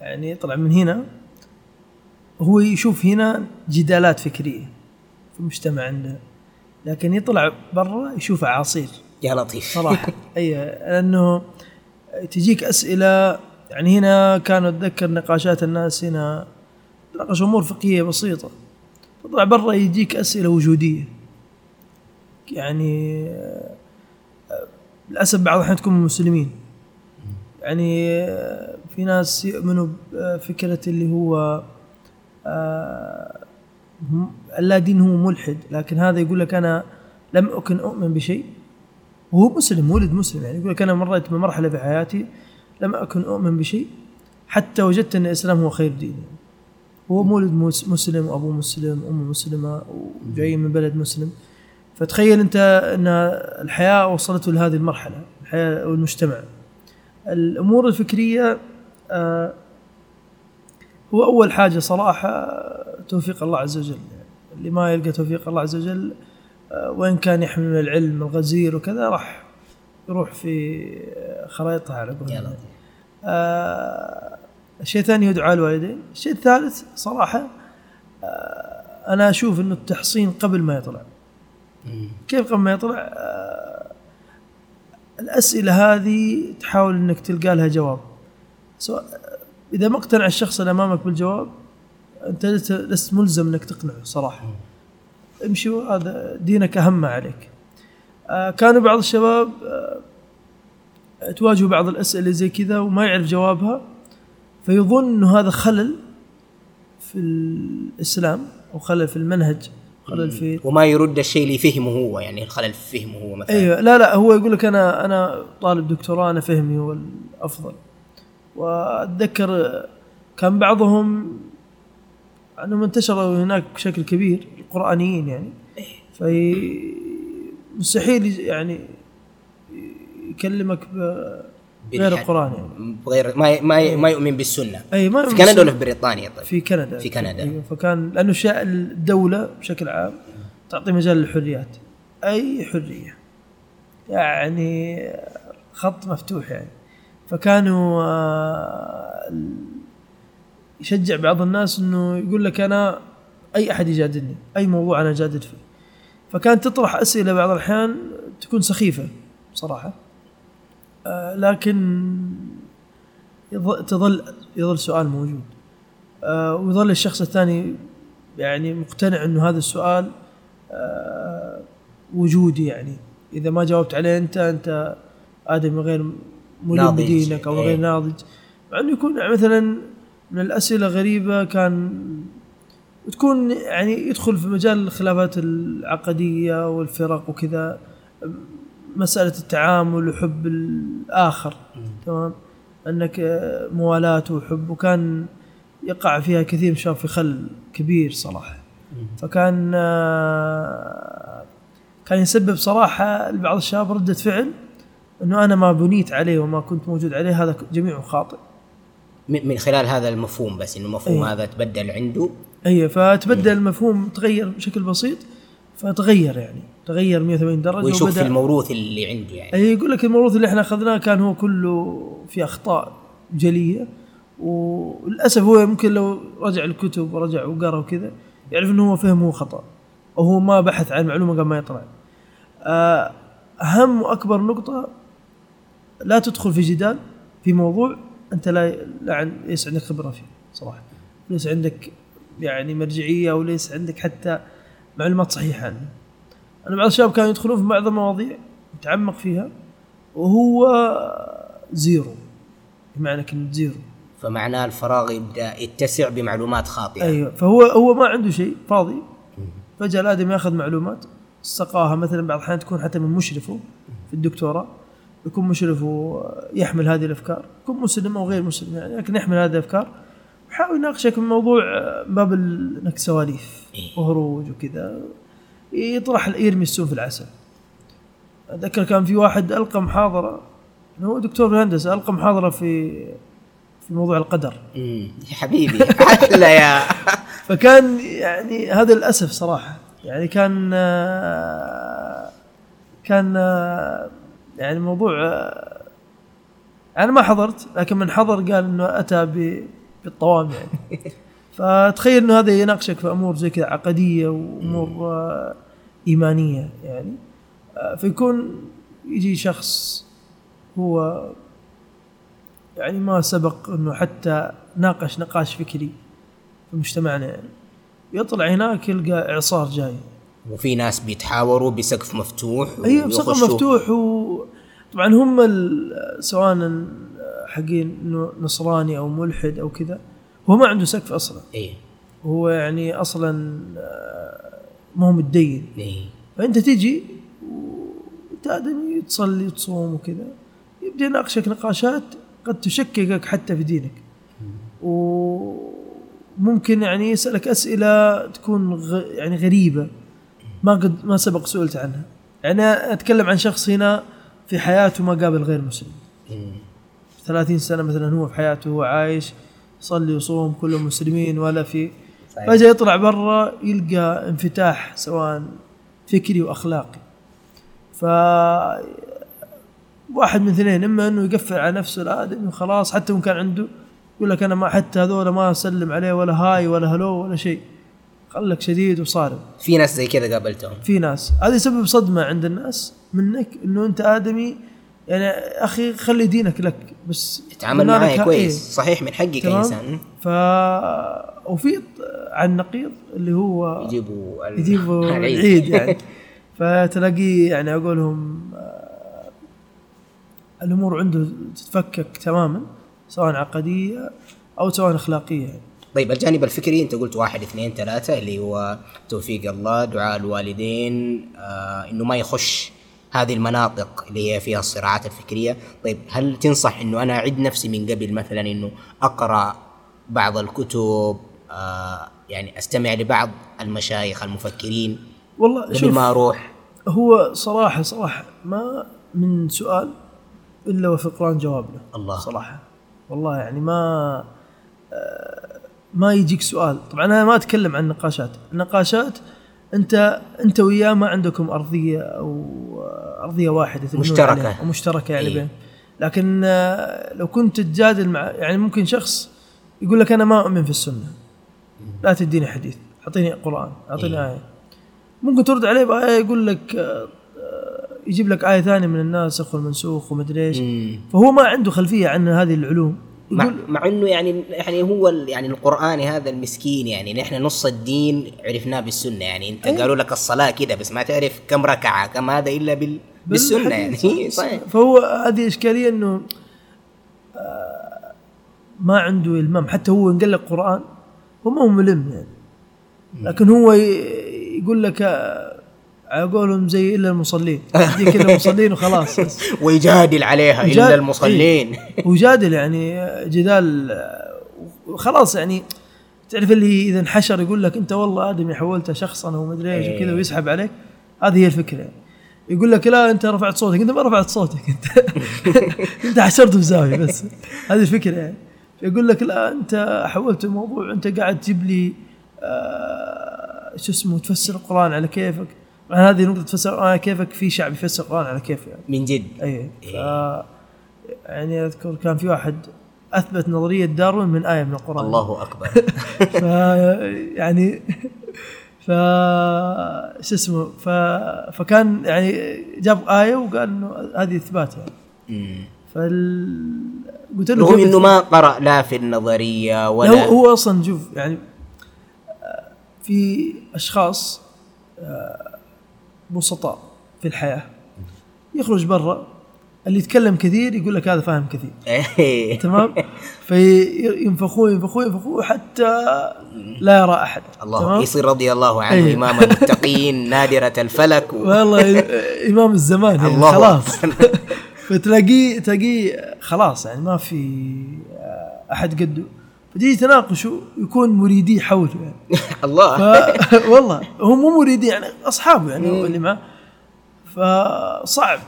يعني يطلع من هنا هو يشوف هنا جدالات فكرية في المجتمع عندنا لكن يطلع برا يشوف اعاصير يا لطيف. صراحة. أي لأنه تجيك أسئلة يعني هنا كانوا أتذكر نقاشات الناس هنا ناقش أمور فقهية بسيطة. تطلع برا يجيك أسئلة وجودية. يعني للأسف بعض الأحيان تكون من المسلمين. يعني في ناس يؤمنوا بفكرة اللي هو آه، اللا دين هو ملحد لكن هذا يقول لك أنا لم أكن أؤمن بشيء. وهو مسلم ولد مسلم يعني يقول لك أنا مريت بمرحلة في حياتي لم أكن أؤمن بشيء حتى وجدت أن الإسلام هو خير دين. هو مولد مس- مسلم وابوه مسلم امه مسلمة وجاي من بلد مسلم. فتخيل أنت أن الحياة وصلته لهذه المرحلة الحياة والمجتمع. الأمور الفكرية آه، هو أول حاجة صراحة توفيق الله عز وجل. اللي ما يلقى توفيق الله عز وجل آه، وين كان يحمل من العلم الغزير وكذا راح يروح في خرائطها على قولهم. لطيف آه، الشيء الثاني هو دعاء الوالدين. الشيء الثالث صراحة آه، أنا أشوف أنه التحصين قبل ما يطلع. مم. كيف قبل ما يطلع؟ آه، الأسئلة هذه تحاول أنك تلقى لها جواب. سواء إذا ما اقتنع الشخص اللي أمامك بالجواب أنت لست- ملزم أنك تقنعه صراحة. امشي هذا دينك أهم ما عليك. آه، كانوا بعض الشباب آه، تواجهوا بعض الأسئلة زي كذا وما يعرف جوابها فيظن أنه هذا خلل في الإسلام أو خلل في المنهج خلل في وما يرد الشيء اللي فهمه هو يعني الخلل في فهمه هو مثلا. أيوه لا لا هو يقول لك أنا أنا طالب دكتوراه أنا فهمي هو الأفضل. وأتذكر كان بعضهم أنهم انتشروا هناك بشكل كبير القرانيين يعني. في مستحيل يعني يكلمك ب- غير بالح- القرآن يعني. غير ما ما ما يؤمن بالسنة. أي ما في كندا ولا في بريطانيا طيب؟ في كندا. في كندا. أيوة فكان لأنه شاء الدولة بشكل عام تعطي مجال للحريات. أي حرية. يعني خط مفتوح يعني. فكانوا آه، يشجع بعض الناس إنه يقول لك أنا أي أحد يجادلني أي موضوع أنا جادل فيه. فكانت تطرح أسئلة بعض الأحيان تكون سخيفة بصراحه آه، لكن يظل تظل يظل سؤال موجود. آه، ويظل الشخص الثاني يعني مقتنع إنه هذا السؤال آه، وجودي يعني. إذا ما جاوبت عليه أنت أنت ادمي غير ملم. بدينك أو غير إيه. ناضج. مع إنه يكون مثلا من الأسئلة غريبة كان وتكون يعني يدخل في مجال الخلافات العقدية والفرق وكذا مسألة التعامل وحب الآخر تمام؟ أنك آه، موالاه وحب وكان يقع فيها كثير من الشباب في خل كبير صراحة. فكان آه، كان يسبب صراحة لبعض الشباب ردة فعل إنه أنا ما بنيت عليه وما كنت موجود عليه هذا جميعه خاطئ. من خلال هذا المفهوم بس إنه المفهوم إيه. هذا تبدل عنده. اي فتبدل المفهوم تغير بشكل بسيط فتغير يعني تغير 180 درجة ويشوف في وبدأ- الموروث اللي عنده يعني. أي يقول لك الموروث اللي إحنا أخذناه كان هو كله في أخطاء جلية وللأسف هو ممكن لو رجع الكتب ورجع وقرأ وكذا يعرف إنه هو فهمه خطأ أو هو ما بحث عن معلومة قبل ما يطلع. آه، أهم وأكبر نقطة لا تدخل في جدال في موضوع أنت لا لا عن- ليس عندك خبرة فيه صراحة. ليس عندك يعني مرجعية أو ليس عندك حتى معلومات صحيحة عنه. أنا بعض الشباب كانوا يدخلون في بعض المواضيع يتعمق فيها وهو zero. بمعنى كلمة zero. فمعناه الفراغ يبدأ يتسع بمعلومات خاطئة. أيوه. فهو هو ما عنده شيء فاضي. فجأة الآدمي ياخذ معلومات سقاها مثلا بعض الأحيان تكون حتى من مشرفه في الدكتوراه. يكون مشرف ويحمل هذه الأفكار. يكون مسلم أو غير مسلم يعني لكن يحمل هذه الأفكار. يحاول يناقشك من موضوع باب إنك سواليف إيه. وهروج وكذا. يطرح يرمي السم في العسل. أتذكر كان في واحد ألقى محاضرة هو دكتور في الهندسه ألقى محاضرة في في موضوع القدر. مم. يا حبيبي حتى يا. فكان يعني هذا للأسف صراحة. يعني كان كان يعني موضوع آه، أنا ما حضرت لكن من حضر قال إنه أتى بالطوام يعني فتخيل إنه هذا يناقشك في أمور زي كذا عقدية وأمور آه، إيمانية يعني. آه، فيكون يجي شخص هو يعني ما سبق إنه حتى ناقش نقاش فكري في مجتمعنا يعني. يطلع هناك يلقى إعصار جاي. وفي ناس بيتحاوروا بسقف مفتوح أيوه بسقف مفتوح و طبعا هم ال- سواء حقين انه نصراني أو ملحد أو كذا هو ما عنده سقف أصلا. إيه هو يعني أصلا آه، ما هو متدين. إيه فأنت تجي وانت ادمي تصلي وتصوم وكذا يبدأ يناقشك نقاشات قد تشككك حتى في دينك. وممكن يعني يسألك أسئلة تكون غ... يعني غريبة. ما قد ما سبق سئلت عنها يعني أتكلم عن شخص هنا في حياته ما قابل غير مسلم مم. 30 سنة مثلا هو في حياته هو عايش يصلي ويصوم كلهم مسلمين ولا في صحيح. فجأة يطلع برا يلقى انفتاح سواء فكري وأخلاقي ف واحد من اثنين إما إنه يقفل على نفسه الآدمي وخلاص حتى وإن كان عنده يقول لك أنا ما حتى هذول ما أسلم عليه ولا هاي ولا هلو ولا شيء خلك شديد وصارم. في ناس زي كذا قابلتهم. في ناس. هذا يسبب صدمة عند الناس منك إنه أنت آدمي. يعني أخي خلي دينك لك بس تعامل معي كويس. إيه. صحيح من حقي تمام؟ كانسان ف وفي عن نقيض اللي هو يجيبوا ال- يجيبوا العيد يعني. فتلاقيه يعني أقولهم آه، الأمور عنده تتفكك تماما سواء عقدية أو سواء أخلاقية يعني. طيب الجانب الفكري انت قلت واحد اثنين ثلاثة اللي هو توفيق الله دعاء الوالدين آه إنه ما يخش هذه المناطق اللي هي فيها الصراعات الفكرية. طيب هل تنصح إنه أنا اعد نفسي من قبل مثلا إنه أقرأ بعض الكتب آه يعني أستمع لبعض المشايخ المفكرين والله قبل شوف ما أروح هو صراحة صراحة ما من سؤال إلا وفي القرآن جواب له الله. صراحة. والله يعني ما آه، ما يجيك سؤال. طبعا أنا ما أتكلم عن نقاشات النقاشات أنت أنت وياه ما عندكم أرضية أو أرضية واحدة أو مشتركة يعني إيه. بين. لكن آه، لو كنت تجادل مع يعني ممكن شخص يقول لك أنا ما أؤمن في السنة. لا تديني حديث. أعطيني قرآن أعطيني إيه. آية. ممكن ترد عليه بآية يقول لك آه، آه، يجيب لك آية ثانية من الناسخ والمنسوخ ومدري إيش. مم. فهو ما عنده خلفية عن هذه العلوم. مع, مع إنه يعني يعني هو يعني القراني هذا المسكين يعني نحن نص الدين عرفناه بالسنة يعني أنت أيوة. قالوا لك الصلاة كده بس ما تعرف كم ركعة كم هذا إلا بال بالسنة يعني. صحيح. فهو هذه إشكالية إنه آه، ما عنده إلمام. حتى هو إن قال لك قرآن هو ما هو ملم يعني. لكن هو يقول لك آه، على قولهم زي إلا المصلين. يديك إلا المصلين وخلاص. ويجادل عليها إلا المصلين. وجادل يعني جدال آه، خلاص يعني تعرف اللي إذا انحشر يقول لك أنت والله آدمي حولته شخصا ومدري إيش وكذا إيه. ويسحب عليك. هذه هي الفكرة. يعني. يقول لك لا أنت رفعت صوتك. أنت ما رفعت صوتك. أنت أنت حشرته في زاوية بس. هذه الفكرة يعني. يقول لك لا أنت حولت الموضوع. أنت قاعد تجيب لي آه شو اسمه تفسر القرآن على كيفك. هذه نقطة تفسر القران على كيفك في شعب يفسر القران على كيفه يعني. من جد؟ أي. ف يعني أذكر كان في واحد أثبت نظرية داروين من آية من القرآن. الله أكبر. ف يعني ف شو اسمه ف... فكان يعني جاب آية وقال إنه هذه إثبات يعني. فال قلت له رغم إنه؟ ما قرأ لا في النظرية لا، ولا هو, هو أصلا شوف يعني آه، في أشخاص آه، بسطاء في الحياة. يخرج برا اللي يتكلم كثير يقول لك هذا فاهم كثير. إيه. تمام؟ فينفخوه ينفخوه ينفخوه حتى لا يرى أحد. الله تمام؟ يصير رضي الله عنه أيه. إمام المتقين نادرة الفلك و... والله إمام الزمان يعني الله. خلاص. فتلاقيه تلاقيه خلاص يعني ما في أحد قده. فتيجي تناقشه يكون مريديه حوله يعني. الله. ف... والله هم مو مريدين يعني أصحابه يعني هو اللي معه فصعب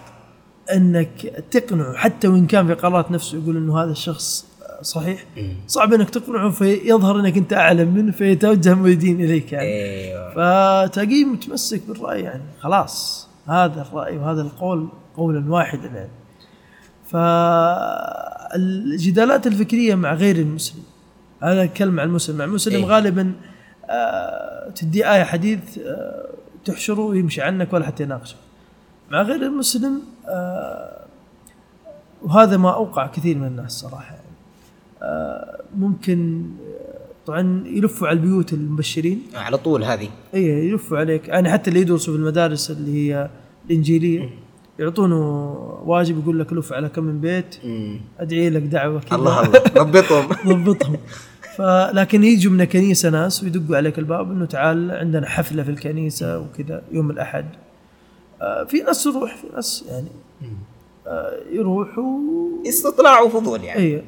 إنك تقنعه حتى وإن كان في قرارات نفسه يقول إنه هذا الشخص صحيح صعب إنك تقنعه فيظهر إنك أنت أعلم منه فيتوجه مريدين إليك يعني. أيوه. فتلاقيه متمسك بالرأي يعني خلاص هذا الرأي وهذا القول قولا واحدا يعني. فالجدالات الفكرية مع غير المسلم. هذا الكلام مع المسلم. مع المسلم إيه. غالبا آه، تدي آية حديث آه، تحشره ويمشي عنك ولا حتى يناقشك مع غير المسلم آه، وهذا ما أوقع كثير من الناس صراحة. يعني آه، ممكن آه، طبعا يلفوا على البيوت المبشرين. على طول هذه. اي يلفوا عليك. يعني حتى اللي يدرسوا في المدارس اللي هي الإنجيلية يعطونه واجب يقول لك لف على كم من بيت. أدعي لك دعوة كذا. الله الله. ضبطهم ضبطهم فلكن يجوا من الكنيسه ناس ويدقوا عليك الباب إنه تعال عندنا حفلة في الكنيسة وكذا يوم الأحد. آه، في ناس تروح في ناس يعني آه، يروحوا استطلاع وفضول يعني. اي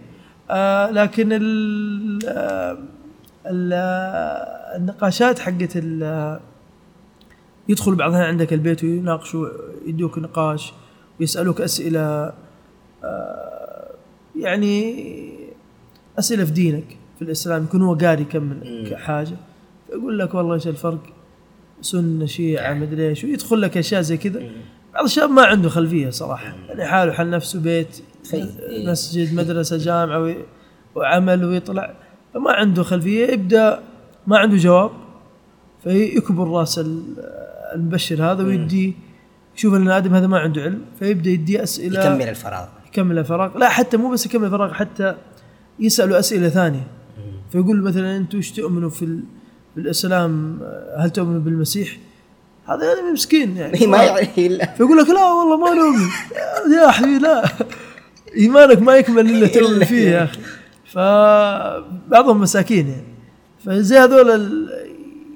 آه لكن ال آه ال- آه، النقاشات حقت يدخل بعضها عندك البيت ويناقشوا يدوك نقاش ويسالوك أسئلة يعني أسئلة في دينك. في الإسلام يكون هو قاري كم من. حاجة. يقول لك والله إيش الفرق؟ سنة شيعة مدري إيش ويدخل لك أشياء زي كذا. بعض الشباب ما عنده خلفية صراحة. يعني حاله حل نفسه بيت. مسجد مدرسة جامعة وي- وعمل ويطلع. فما عنده خلفية يبدأ ما عنده جواب فيكبر رأس ال- المبشر هذا ويدي يشوف إن الآدم هذا ما عنده علم فيبدأ يدي أسئلة. يكمل الفراغ. يكمل الفراغ. لا حتى مو بس يكمل الفراغ حتى يسألوا أسئلة ثانية. فيقول مثلا أنتم إيش تؤمنوا في ال- بالاسلام هل تؤمنوا بالمسيح؟ هذا يعني مسكين يعني. ما يعني إلا. فيقول لك لا والله ما نؤمن. يا حبيبي لا. إيمانك ما يكمل إلا تؤمن فيه يا أخي. فبعضهم مساكين يعني. فزي هذول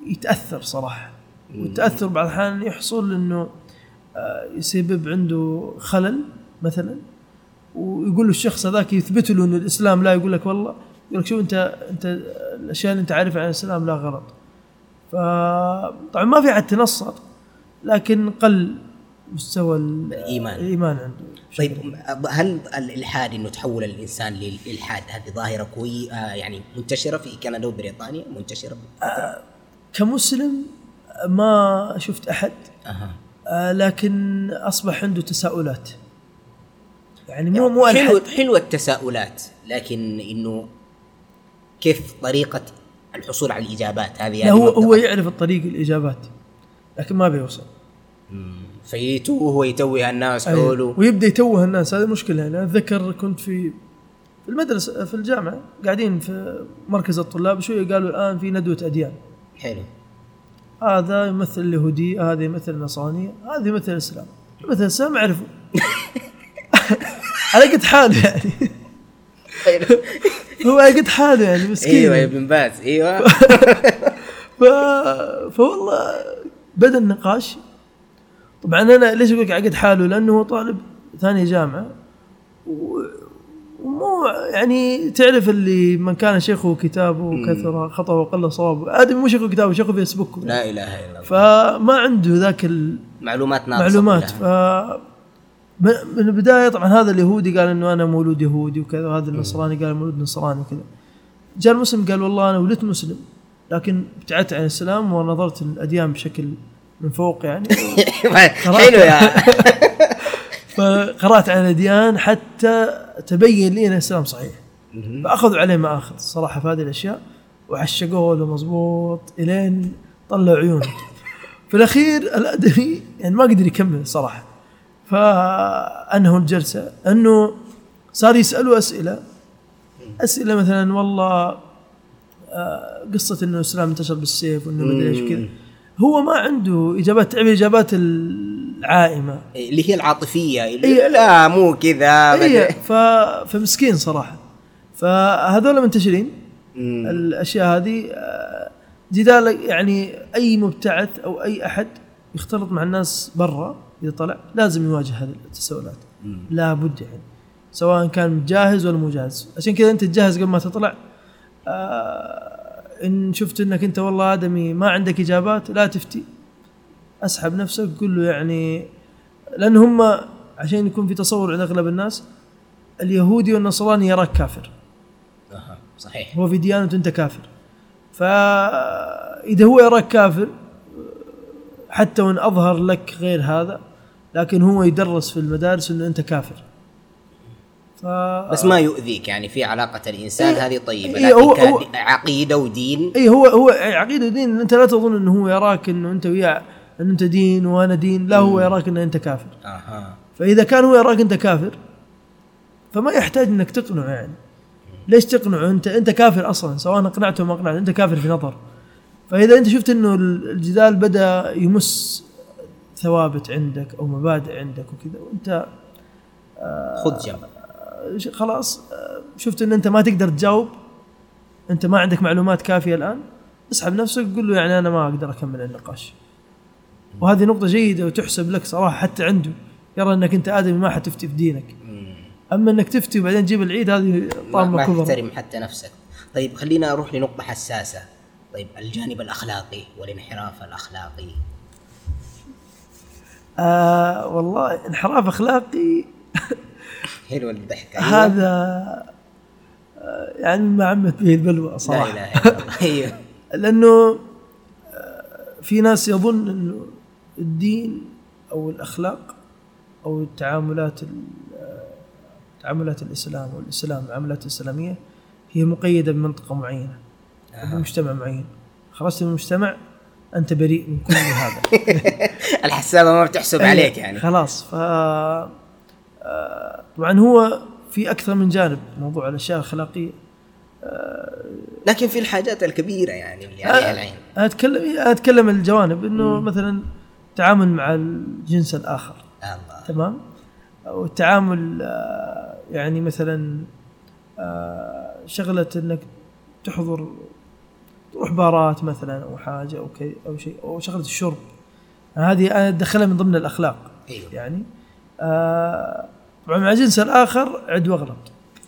يتأثر صراحة. والتاثر بعض الأحيان يحصل إنه آه، يسبب عنده خلل مثلا. ويقول له الشخص هذاك يثبت له انه الإسلام لا يقول لك والله يقول لك شوف انت انت الأشياء اللي انت عارفها عن الإسلام لا غلط. فطبعا ما في حد تنصر لكن قل مستوى ال- الإيمان. الإيمان عنده. طيب هل الإلحاد إنه تحول الإنسان للإلحاد هذه ظاهرة قويه آه يعني منتشرة في كندا وبريطانيا؟ منتشرة؟ كمسلم ما شفت أحد. أها. آه، لكن أصبح عنده تساؤلات. يعني مو مو حلو حلوة التساؤلات لكن إنه كيف طريقة الحصول على الإجابات هذه؟ لا هو منطقة. هو يعرف الطريق الإجابات لكن ما بيوصل. فيتوه ويتوه الناس. حوله. ويبدأ يتوه الناس هذه مشكلة. يعني أتذكر كنت في في المدرسة في الجامعة قاعدين في مركز الطلاب شوية قالوا الآن في ندوة أديان. حلو. هذا يمثل اليهودية هذا يمثل النصرانية هذا يمثل الإسلام. يمثل الإسلام اعرفه على قد حاله يعني. هو قد حاله يعني مسكين أيوه يا ابن باز أيوه. ف... فوالله بدأ النقاش. طبعا أنا ليش أقول لك على قد حاله؟ لأنه هو طالب ثانية جامعة. و... ومو يعني تعرف اللي من كان شيخه كتابه كثر خطأ وقل صوابه. هذا مو شيخه كتابه شيخه فيسبوك. لا إله إلا الله. فما عنده ذاك ال... معلومات ناقصة معلومات. ف من البداية طبعا هذا اليهودي قال إنه أنا مولود يهودي وكذا وهذا النصراني قال مولود نصراني وكذا. جاء المسلم قال والله أنا ولدت مسلم لكن ابتعدت عن الإسلام ونظرت الأديان بشكل من فوق يعني. حلو يا. فقرأت عن الأديان حتى تبين لي أن الإسلام صحيح. فأخذوا عليه ما اخذ الصراحه في هذه الأشياء وعشقوه له مضبوط إلين طلعوا عيونه. في الأخير الادمي يعني ما قدر يكمل صراحة. فأنهوا الجلسة. أنه صار يسألوا أسئلة. أسئلة مثلا والله آه، قصة إنه الاسلام انتشر بالسيف وإنه مدري إيش وكذا هو ما عنده إجابات تعرف الإجابات العائمة. اللي هي العاطفية اللي إيه. لا مو كذا ف... فمسكين صراحة. فهذول منتشرين. مم. الأشياء هذه آه، جدال يعني أي مبتعث أو أي أحد يختلط مع الناس برا. إذا طلع لازم يواجه هذه التساؤلات. لابد يعني سواء كان جاهز ولا مو جاهز. عشان كذا أنت تجهز قبل ما تطلع آه إن شفت إنك أنت والله آدمي ما عندك إجابات لا تفتي. أسحب نفسك قول له يعني لأن هم عشان يكون في تصور عند أغلب الناس اليهودي والنصراني يراك كافر. صحيح. هو في ديانته أنت كافر. فاذا هو يراك كافر حتى وإن أظهر لك غير هذا لكن هو يدرس في المدارس إنه أنت كافر. ف... بس ما يؤذيك يعني في علاقة الإنسان إيه. هذه طيبة إيه، هو- لكن هو- كعقيدة ودين. اي هو هو عقيدة ودين. أنت لا تظن إنه هو يراك إنه أنت وياه انه أنت دين وأنا دين لا هو يراك إنه أنت كافر. أها. فإذا كان هو يراك أنت كافر فما يحتاج إنك تقنعه يعني. ليش تقنعه؟ انت أنت كافر أصلا سواء أقنعته أو ما أقنعته أنت كافر في نظر. فإذا أنت شفت إنه الجدال بدأ يمس ثوابت عندك أو مبادئ عندك وكذا وأنت خذ جنب. آه، خلاص آه، شفت إن أنت ما تقدر تجاوب أنت ما عندك معلومات كافية الآن اسحب نفسك قول له يعني أنا ما أقدر أكمل النقاش. وهذه نقطة جيدة وتحسب لك صراحة حتى عنده يرى إنك أنت آدمي ما حتفتي في دينك. أما إنك تفتي وبعدين تجيب العيد هذه ما, طامة ما كبرى تحترم حتى نفسك. طيب خلينا أروح لنقطة حساسة. طيب الجانب الأخلاقي والانحراف الأخلاقي. آه والله انحراف أخلاقي حلو الضحك أيوة. هذا آه يعني ما عمت به البلوى لا صراحة. إله إلا الله أيوه. لأنه آه، في ناس يظن إنه الدين أو الأخلاق أو التعاملات ال- آه، تعاملات الإسلام والإسلام العملات الإسلامية هي مقيدة بمنطقة معينة. بمجتمع معين. خرجت من المجتمع أنت بريء من كل هذا. الحسابة ما بتحسب أيوة، عليك يعني. خلاص. ف آه، طبعا هو في أكثر من جانب موضوع الأشياء الأخلاقية. لكن في الحاجات الكبيرة يعني اللي عليها العين. أنا أتكلم أتكلم الجوانب. إنه مثلا التعامل مع الجنس الآخر. الله. تمام؟ والتعامل آه، يعني مثلا آه، شغلة إنك تحضر تروح بارات مثلا أو حاجة أو كي أو شيء أو شغلة الشرب. هذه أنا أدخلها من ضمن الأخلاق. أيوه. يعني آه، طبعا مع الجنس الآخر عد واغلط.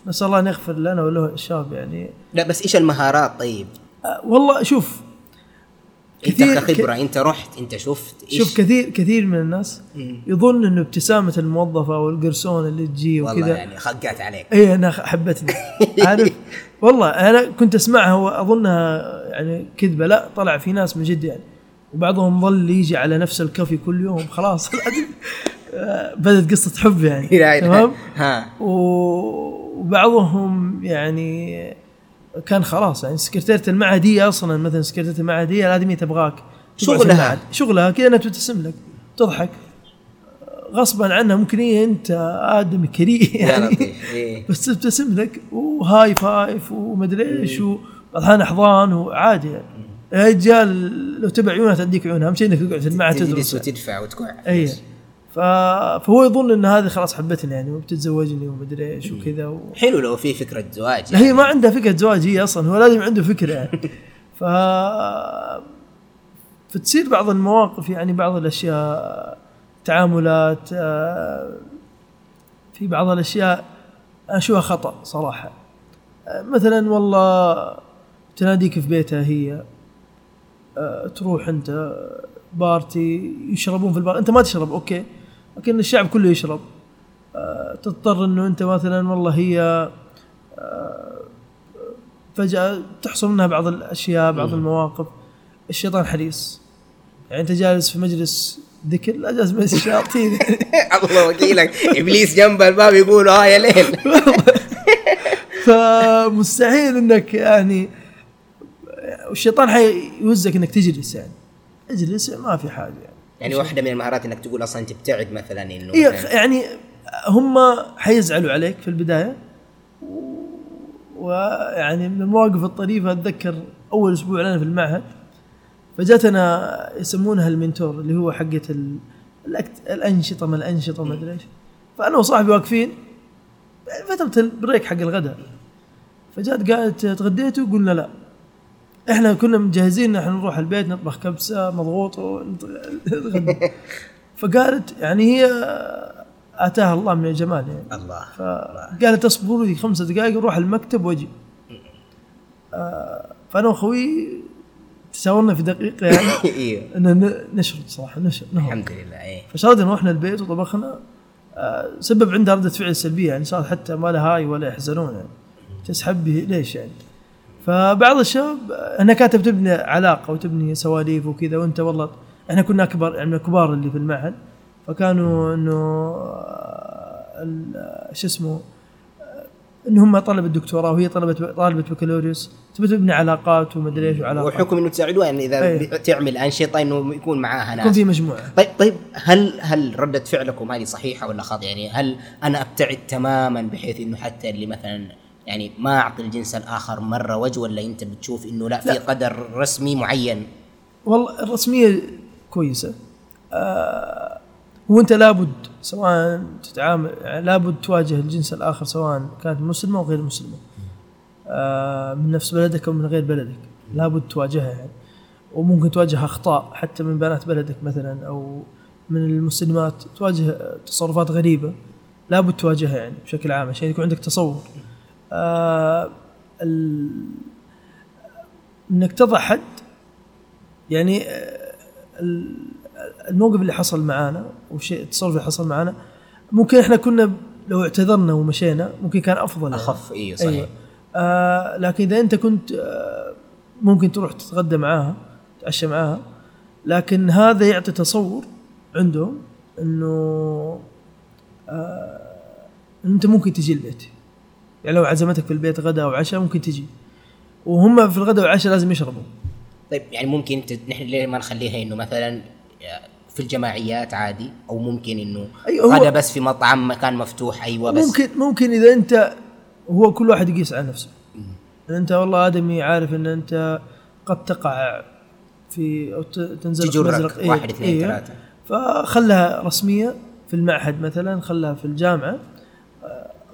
نسأل الله أن يغفر لنا وله الشباب يعني. لا بس إيش المهارات؟ طيب. آه، والله شوف كثير- كخبرة أنت رحت أنت شفت إيش؟ شوف كثير كثير من الناس مم. يظن إنه ابتسامة الموظفة أو القرصون اللي تجي والله وكذا. يعني خقات عليك. اي أنا حبتني. عارف؟ والله أنا كنت أسمعها وأظنها يعني كذبة. لا طلع في ناس من جد يعني. وبعضهم ظل يجي على نفس الكافي كل يوم. خلاص. آه، بدت قصة حب يعني. تمام؟ وبعضهم يعني كان خلاص يعني سكرتيرة المعهدية أصلا مثلا سكرتيرة المعهدية الادمية تبغاك تقعد في شغلها. المعهد. شغلها كذا إنها تبتسم لك تضحك. غصبا عنها ممكن هي أنت آدمي كريه يعني. إيه. بس تبتسم لك وهاي فايف ومدري إيش الاحيان احضان وعادي يعني. يا رجال لو تبع عيونها تديك عيونها أهم شيء إنك تقعد تجلس تدرس وتدفع وتقع اي ف... فهو يظن إن هذه خلاص حبتني يعني وبتتزوجني ومدري إيش وكذا و... حلو لو في فكرة زواج لا هي ما عندها فكرة زواج هي أصلا هو لازم عنده فكرة يعني. ف فتصير بعض المواقف يعني بعض الأشياء تعاملات آه، في بعض الأشياء اشوفها خطأ صراحة. آه، مثلا والله تناديك في بيتها هي آه، تروح انت party يشربون في البار انت ما تشرب okay لكن الشعب كله يشرب. آه، تضطر انه انت مثلا والله هي آه، فجأة تحصل منها بعض الأشياء بعض المواقف. الشيطان حريص. يعني انت جالس في مجلس ذكر لا جالس مجلس الشياطين. الله وكيلك إبليس جنب الباب يقول آه يا ليل. فمستحيل انك يعني والشيطان حيوزك إنك تجلس يعني اجلس ما في حاجة. يعني يعني واحدة من المهارات إنك تقول أصلا تبتعد مثلا إنه إيه يعني هم حيزعلوا عليك في البداية. ويعني من المواقف الطريفة أتذكر أول أسبوع لنا في المعهد فجاتنا يسمونها المنتور اللي هو حقة الأنشطة ما الأنشطة ما أدري إيش. فأنا وصاحبي واقفين فترة البريك حق الغداء. فجات قالت تغديتوا؟ قلنا لا. إحنا كنا مجهزين إحنا نروح البيت نطبخ كبسة مضغوط ونتغدى فقالت يعني هي أتاها الله من الجمال يعني. الله فقالت اصبروا لي خمسة دقائق أروح المكتب وأجي. آه فأنا وأخوي تشاورنا في دقيقة يعني. أيوه إن نشرد صراحة نشرد الحمد لله إيه. فشردنا رحنا البيت وطبخنا. آه سبب عندها ردة فعل سلبية يعني صار حتى ما لها هاي ولا يحزنون يعني. تسحب به ليش يعني؟ فبعض الشباب انها كانت بتبني علاقة وتبني سواليف وكذا وأنت والله إحنا كنا اكبر يعني من الكبار اللي في المعهد فكانوا إنه آه، شو اسمه آه، ان هم طلبة دكتوراه وهي طلبة طالبة بكالوريوس تبي تبني علاقات ومدري إيش وعلاقات. وحكم إنه تساعدوها يعني إذا أيه. تعمل انشطه إنه يكون معاها يكون ناس في مجموعة. طيب طيب هل هل ردة فعلكم هذه صحيحة ولا خاطئة؟ يعني هل أنا أبتعد تماما بحيث إنه حتى اللي مثلا يعني ما أعطي الجنس الآخر مرة وجه ولا أنت بتشوف إنه لا في لا. قدر رسمي معين؟ والله الرسمية كويسة. آه وأنت لابد سواء تتعامل يعني لابد تواجه الجنس الآخر سواء كانت مسلمة أو غير مسلمة. آه من نفس بلدك أو من غير بلدك. لابد تواجهها يعني. وممكن تواجه أخطاء حتى من بنات بلدك مثلا أو من المسلمات تواجه تصرفات غريبة. لابد تواجهها يعني بشكل عام عشان يكون عندك تصور. آه ال... إنك تضع حد يعني آه، ال- الموقف اللي حصل معانا والشيء التصرف اللي حصل معانا ممكن إحنا كنا لو اعتذرنا ومشينا ممكن كان أفضل يعني. أخف أيوه صحيح. أيوه آه لكن إذا أنت كنت آه ممكن تروح تتغدى معاها تتعشى معاها لكن هذا يعطي تصور عندهم إنه آه أنت ممكن تجي البيت. يعني لو عزمتك في البيت غدا أو عشاء ممكن تجي. وهم في الغداء والعشاء لازم يشربوا. طيب يعني ممكن انت نحن ليه ما نخليها إنه مثلا في الجماعيات عادي؟ أو ممكن إنه أيوة، هو- غدا بس في مطعم مكان مفتوح أيوه بس ممكن ممكن إذا أنت هو كل واحد يقيس على نفسه. إن أنت والله آدمي عارف إن أنت قد تقع في أو ت- تنزل في مزرق إيه، واحد اثنين إيه. ثلاثة. فخلها رسمية في المعهد مثلا خلها في الجامعة.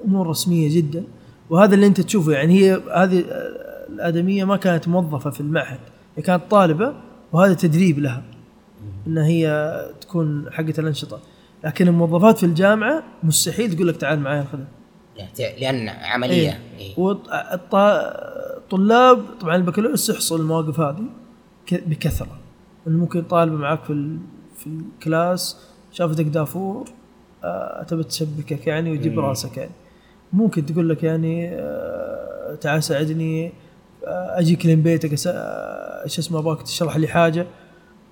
أمور رسمية جدا. وهذا اللي أنت تشوفه يعني هي هذه الآدمية ما كانت موظفة في المعهد هي كانت طالبة وهذا تدريب لها إن هي تكون حقه الأنشطة. لكن الموظفات في الجامعة مستحيل تقول لك تعال معي الخدمة. يعني لأن عملية. إيه. والطلاب طبعا البكالوريوس يحصل المواقف هذه بكثرة. انه ممكن طالبة معك في ال- في الكلاس شافتك دافور آه، تبي تشبكك يعني ويجيب مم. راسك يعني. ممكن تقول لك يعني آه، تعال ساعدني آه، أجيك لين بيتك آه، إيش اسمه أبغاك تشرح لي حاجة.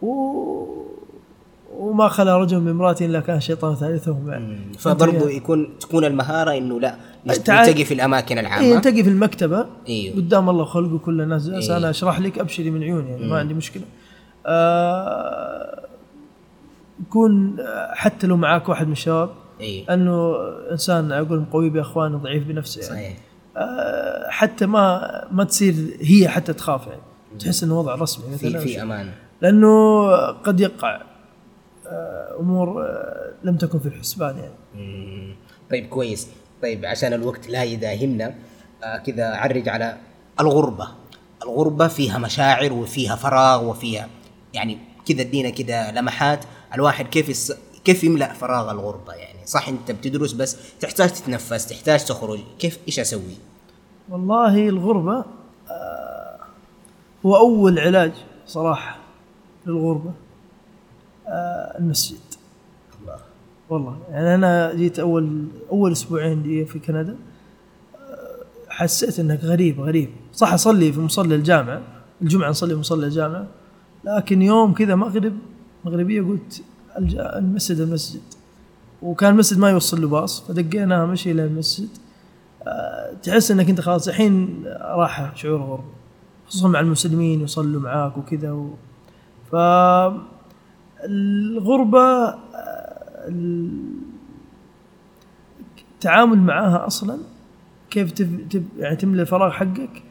و وما خلا رجل من امرأة إلا كان شيطان ثالثهم. يعني. فبرضه أنت- يكون تكون المهارة إنه لا نلتقي في الأماكن اي العامه نلتقي في المكتبة. أيوه قدام الله خلقه كل الناس. إيه. أنا أشرح لك أبشري من عيوني يعني مم. ما عندي مشكلة. آه يكون حتى لو معاك واحد من الشباب أيوه أنه إنسان أقول قوي باخوانه ضعيف بنفسه يعني. صحيح. آه حتى ما ما تصير هي حتى تخاف يعني. تحس إنه وضع رسمي في مثلا. في أمان. لأنه قد يقع آه أمور آه لم تكن في الحسبان يعني. مم. طيب كويس. طيب عشان الوقت لا يداهمنا آه كذا عرج على الغربة. الغربة فيها مشاعر وفيها فراغ وفيها يعني كذا ادينا كذا لمحات. الواحد كيف يس... كيف يملأ فراغ الغربة يعني؟ صح انت بتدرس بس تحتاج تتنفس تحتاج تخرج. كيف؟ إيش أسوي؟ والله الغربة آه، هو أول علاج صراحة للغربة آه، المسجد. الله. والله يعني أنا جيت أول أول أسبوعين لي في كندا آه، حسيت إنك غريب غريب. صح أصلي في مصلى الجامعة الجمعة نصلي في مصلى الجامعة لكن يوم كذا مغرب مغربية قلت المسجد المسجد. وكان المسجد ما يوصل له باص فدقيناها مشي للمسجد آه، تحس إنك أنت خلاص الحين راحه شعور غربة خصوصا مع المسلمين يصلوا معاك وكذا و... ف الغربة آه، ال- التعامل معاها أصلا كيف تب... تب... يعني تملى الفراغ حقك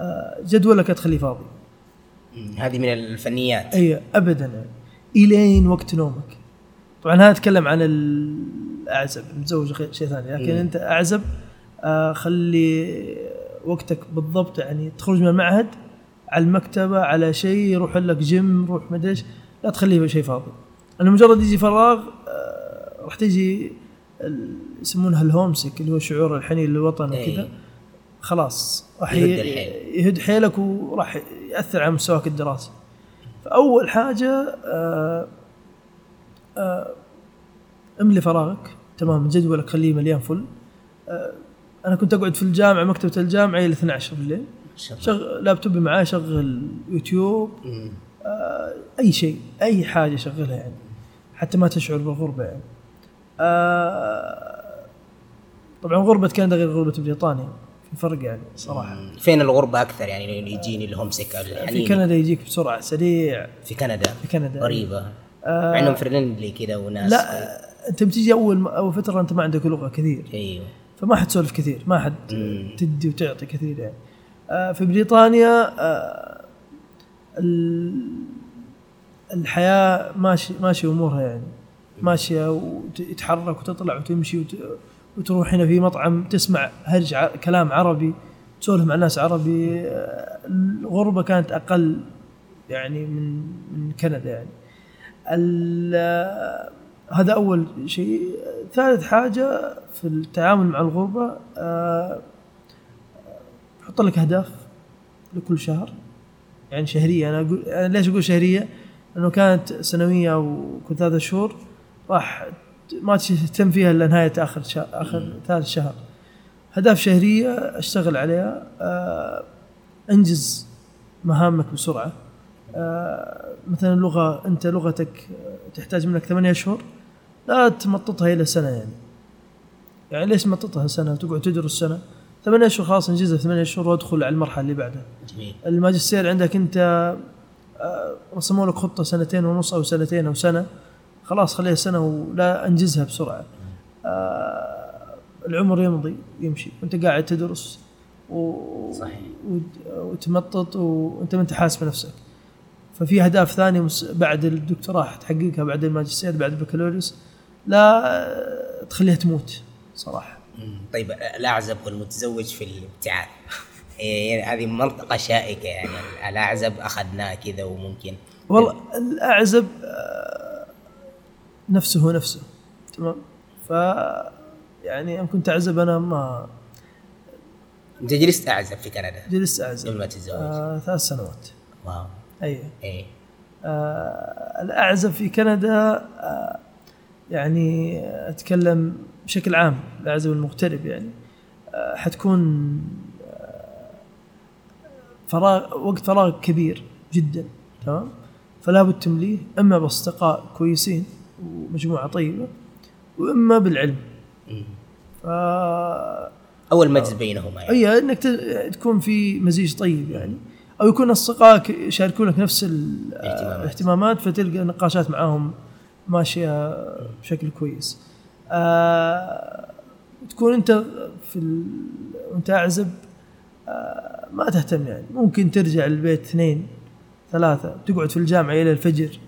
آه، جدولك تخليه فاضي. هذه من الفنيات. اي ابدا. يعني إلين وقت نومك. طبعا هذا اتكلم عن الأعزب متزوج شيء ثاني لكن مم. أنت أعزب آه خلي وقتك بالضبط يعني تخرج من المعهد على المكتبة على شيء روح لك جيم روح مدري إيش لا تخليه شيء فاضي لأنه مجرد يجي فراغ آه راح تيجي ال- يسمونها الهومسك اللي هو شعور الحنين للوطن إيه. وكذا خلاص راح يهد حيلك وراح يأثر على مستواك الدراسي فأول حاجة آه املي فراغك. تمام جدولك خليه مليان فل. آه أنا كنت أقعد في الجامعة مكتبة الجامعة إلى 12 بالليل. شغل لابتوبي معاي شغل يوتيوب. مم. أي شيء أي حاجة شغلها يعني. حتى ما تشعر بالغربة يعني. آه طبعا غربة كندا غير غربة بريطانيا. في فرق يعني صراحة. فين الغربة أكثر يعني؟ اللي يجيني الهوم سيك في كندا يجيك بسرعة سريع. في كندا؟ في كندا. غريبة. آه مع إنهم فريندلي كذا وناس. لا انت بتيجي اول أول فترة أنت ما عندك لغة كثير. أيوه. فما حتسولف كثير ما حد. تدي وتعطي كثير يعني. آه، في بريطانيا آه، ال- الحياة ماشي ماشي أمورها يعني. ماشية وتتحرك وتطلع وتمشي وت- وتروح هنا في مطعم تسمع هرج ع- كلام عربي تسولف مع ناس عربي. آه، الغربة كانت أقل يعني من من كندا يعني. آه، هذا أول شيء. ثالث حاجة في التعامل مع الغربة آه، حط لك أهداف لكل شهر. يعني شهرية أنا أقول أنا ليش أقول شهرية؟ لأنه كانت سنوية وكل ثلاثة شهور راح ما تهتم فيها إلا نهاية آخر شهر آخر ثالث شهر. اهداف شهرية أشتغل عليها آه، أنجز مهامك بسرعة. مثلا لغة أنت لغتك تحتاج منك ثمانية اشهر لا تمططها إلى سنة يعني. يعني ليش تمططها سنة وتقعد تدرس سنة؟ ثمانية اشهر خلاص انجزها ثمانية اشهر وادخل على المرحلة اللي بعدها. جميل. الماجستير عندك أنت آه، رسموا لك خطة سنتين ونص أو سنتين أو سنة خلاص خليها سنة ولا أنجزها بسرعة. آه، العمر يمضي يمشي. وأنت قاعد تدرس و... صحيح. وت- وتمطط وأنت ما أنت حاسب نفسك ففي أهداف ثانية بعد الدكتوراه تحققها بعد الماجستير بعد البكالوريوس لا تخليها تموت صراحة. طيب الاعزب والمتزوج في الابتعاث. إيه، هذه منطقة شائكة يعني. الأعزب أخذناه كذا وممكن. والله الأعزب آه، نفسه هو نفسه تمام؟ ف يعني إن كنت أعزب أنا ما أنت جلست أعزب في كندا؟ جلست قبل اعزب ما تتزوج. آه ثلاث سنوات. واو. أي. إيه. آه الأعزب في كندا آه يعني أتكلم بشكل عام الأعزب المغترب يعني. آه حتكون آه فراغ وقت فراغ كبير جدا تمام؟ فلا بد تمليه إما بأصدقاء كويسين ومجموعة طيبة وإما بالعلم. ف أول مجلس بينهما يعني. اي إنك تكون في مزيج طيب يعني. أو يكون اصدقائك يشاركونك نفس ال- اهتمامات. الاهتمامات فتلقى نقاشات معاهم ماشية بشكل كويس. آه تكون أنت في ال... وأنت أعزب آه ما تهتم يعني ممكن ترجع البيت اثنين ثلاثة تقعد في الجامعة إلى الفجر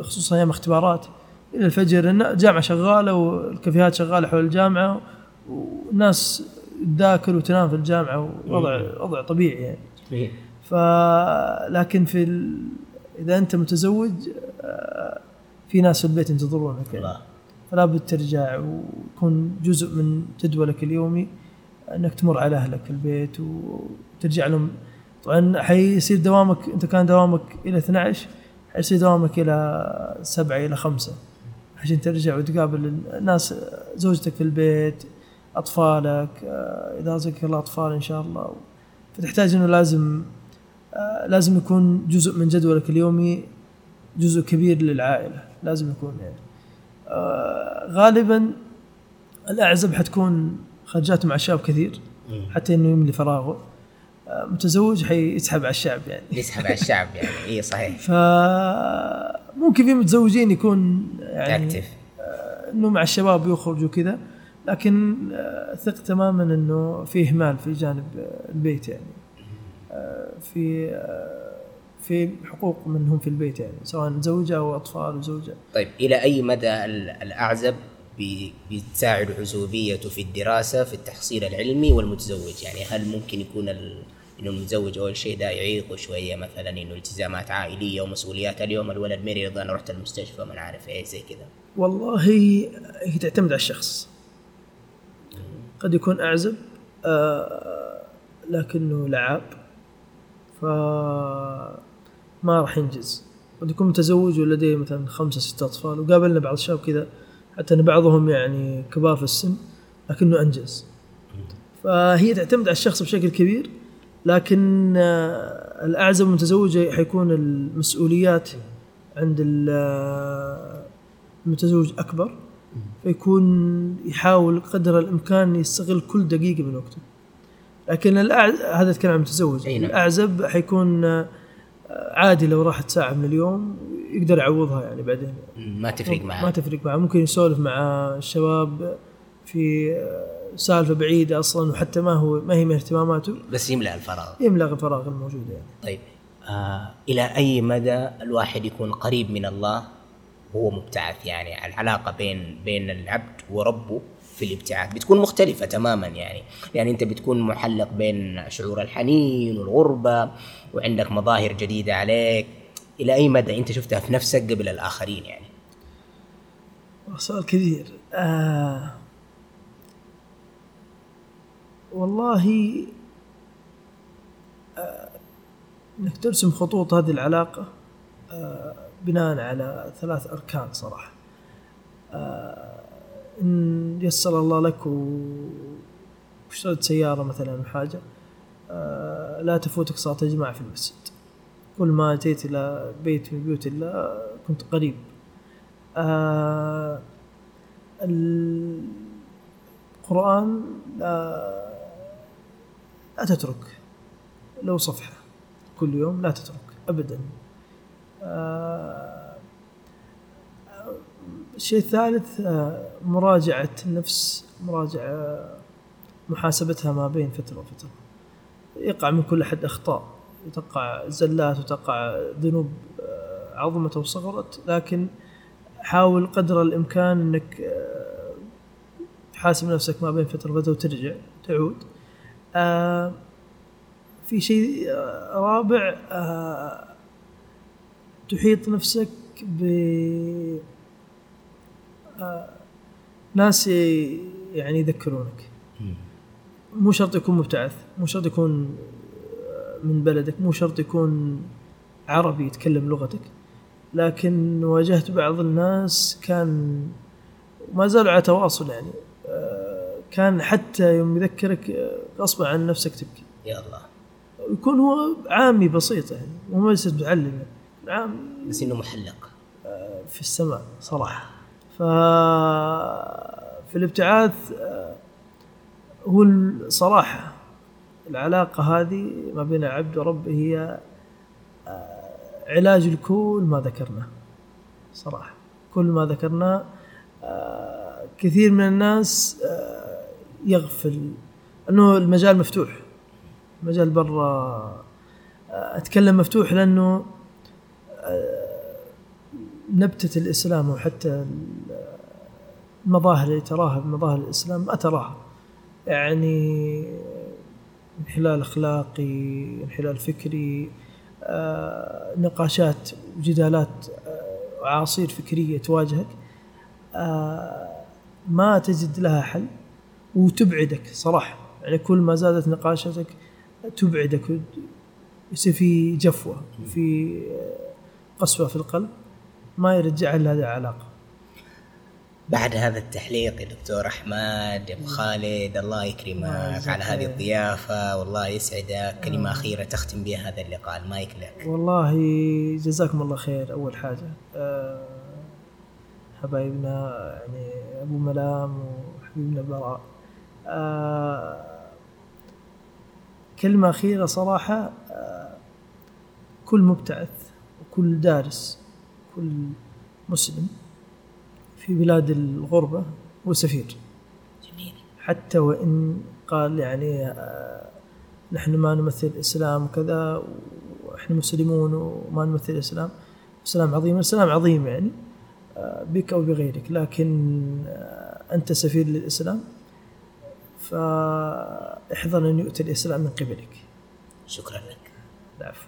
خصوصا أيام اختبارات إلى الفجر الجامعة شغالة والكافيهات شغالة حول الجامعة والناس تذاكر وتنام في الجامعة ووضع وضع طبيعي يعني إيه. ف لكن في ال... إذا أنت متزوج آه، في ناس في البيت ينتظرونك يعني. فلا بد ترجع ويكون جزء من جدولك اليومي أنك تمر على أهلك في البيت وترجع لهم. طبعا حيصير دوامك أنت كان دوامك إلى 12 حيصير دوامك إلى 7 إلى 5 عشان ترجع وتقابل الناس زوجتك في البيت أطفالك آه، إذا رزقك الله اطفال إن شاء الله. فتحتاج إنه لازم آه، لازم يكون جزء من جدولك اليومي جزء كبير للعائلة لازم يكون يعني. آه، غالبا الأعزب حتكون خرجات مع الشباب كثير. حتى إنه يملي فراغه. آه، متزوج حيسحب على الشعب يعني. يسحب على الشعب يعني اي صحيح. فممكن في متزوجين يكون يعني اكتف إنه مع الشباب يخرج وكذا لكن آه، ثق تماما إنه في إهمال في جانب البيت يعني. آه، في آه، في حقوق منهم في البيت يعني سواء زوجة أو أطفال وزوجة. طيب إلى أي مدى ال- الأعزب بتساعد عزوبيته في الدراسة في التحصيل العلمي والمتزوج؟ يعني هل ممكن يكون ال- إنه المتزوج أول شيء ده يعيق شوية مثلا إنه التزامات عائلية ومسؤوليات اليوم الولد مريض أنا رحت المستشفى ما عارف إيه زي كذا؟ والله هي تعتمد على الشخص. قد يكون أعزب آه لكنه لعاب ف ما راح ينجز. قد يكون متزوج ولديه مثلا خمسة ستة أطفال وقابلنا بعض الشباب كذا حتى أن بعضهم يعني كبار في السن لكنه أنجز. فهي تعتمد على الشخص بشكل كبير لكن آه، الأعزب المتزوجة حيكون المسؤوليات عند آه، المتزوج أكبر. فيكون يحاول قدر الإمكان يستغل كل دقيقة من وقته. لكن الأعزب هذا أتكلم عن المتزوج. نعم. الأعزب حيكون آه، عادي لو راحت ساعة من اليوم يقدر يعوضها يعني بعدين. ما تفرق معاه ما تفرق معه. ممكن يسولف مع الشباب في سالفة بعيدة أصلا وحتى ما هو ما هي من اهتماماته. بس يملأ الفراغ. يملأ الفراغ الموجود يعني. طيب آه إلى أي مدى الواحد يكون قريب من الله؟ وهو مبتعث يعني العلاقة بين بين العبد وربه في الابتعاث بتكون مختلفة تماما يعني. يعني أنت بتكون محلق بين شعور الحنين والغربة وعندك مظاهر جديدة عليك إلى أي مدى أنت شفتها في نفسك قبل الآخرين يعني؟ سؤال كثير آه والله آه إنك ترسم خطوط هذه العلاقة آه بناء على ثلاث أركان صراحة. آه إن يسر الله لك واشتريت سيارة مثلا حاجة آه لا تفوتك صلاة الجماعة في المسجد. كل ما أتيت إلى بيت من بيوت الله كنت قريب. آه القرآن لا, لا تترك لو صفحة كل يوم لا تترك أبدا. الشيء الثالث آه مراجعة النفس مراجعة محاسبتها ما بين فترة وفترة. يقع من كل أحد أخطاء تقع زلات وتقع ذنوب عظمت أو صغرت لكن حاول قدر الإمكان أنك تحاسب نفسك ما بين فترة وفترة وترجع تعود. آه في شيء رابع آه تحيط نفسك ب آه ناس يعني يذكرونك. مو شرط يكون مبتعث مو شرط يكون من بلدك مو شرط يكون عربي يتكلم لغتك. لكن واجهت بعض الناس كان ما زالوا على تواصل يعني كان حتى يوم يذكرك غصبا عن نفسك تبكي. يا الله. يكون هو عامي بسيط يعني مو ليس متعلم يعني عام بس إنه محلق. في السماء صراحة. ف في الابتعاث هو الصراحه العلاقة هذه ما بين العبد وربه هي علاج لكل ما ذكرناه. صراحة. كل ما ذكرناه كثير من الناس يغفل. أنه المجال مفتوح. المجال برا أتكلم مفتوح لأنه نبتة الإسلام وحتى المظاهر اللي تراها بمظاهر الإسلام ما تراها. يعني انحلال أخلاقي انحلال فكري آه، نقاشات وجدالات آه، وعاصير فكرية تواجهك آه، ما تجد لها حل وتبعدك صراحة. يعني كل ما زادت نقاشاتك تبعدك يصير في جفوة في قسوه في القلب ما يرجع إلا هذه العلاقه بعد هذا التحليق يا دكتور أحمد يا أبو خالد الله يكرمك على هذه الضيافة والله يسعدك. كلمة أخيرة تختم بها هذا اللقاء المايك لك. والله جزاكم الله خير. أول حاجة أه حبايبنا يعني أبو ملام وحبيبنا براء. أه كلمة أخيرة صراحة أه كل مبتعث. وكل دارس كل مسلم في بلاد الغربة هو سفير. جميل. حتى وإن قال يعني نحن ما نمثل الإسلام وكذا وإحنا مسلمون وما نمثل الإسلام الإسلام عظيم الإسلام عظيم يعني بك أو بغيرك. لكن أنت سفير للإسلام فاحذر أن يؤتى الإسلام من قبلك. شكرا لك. العفو.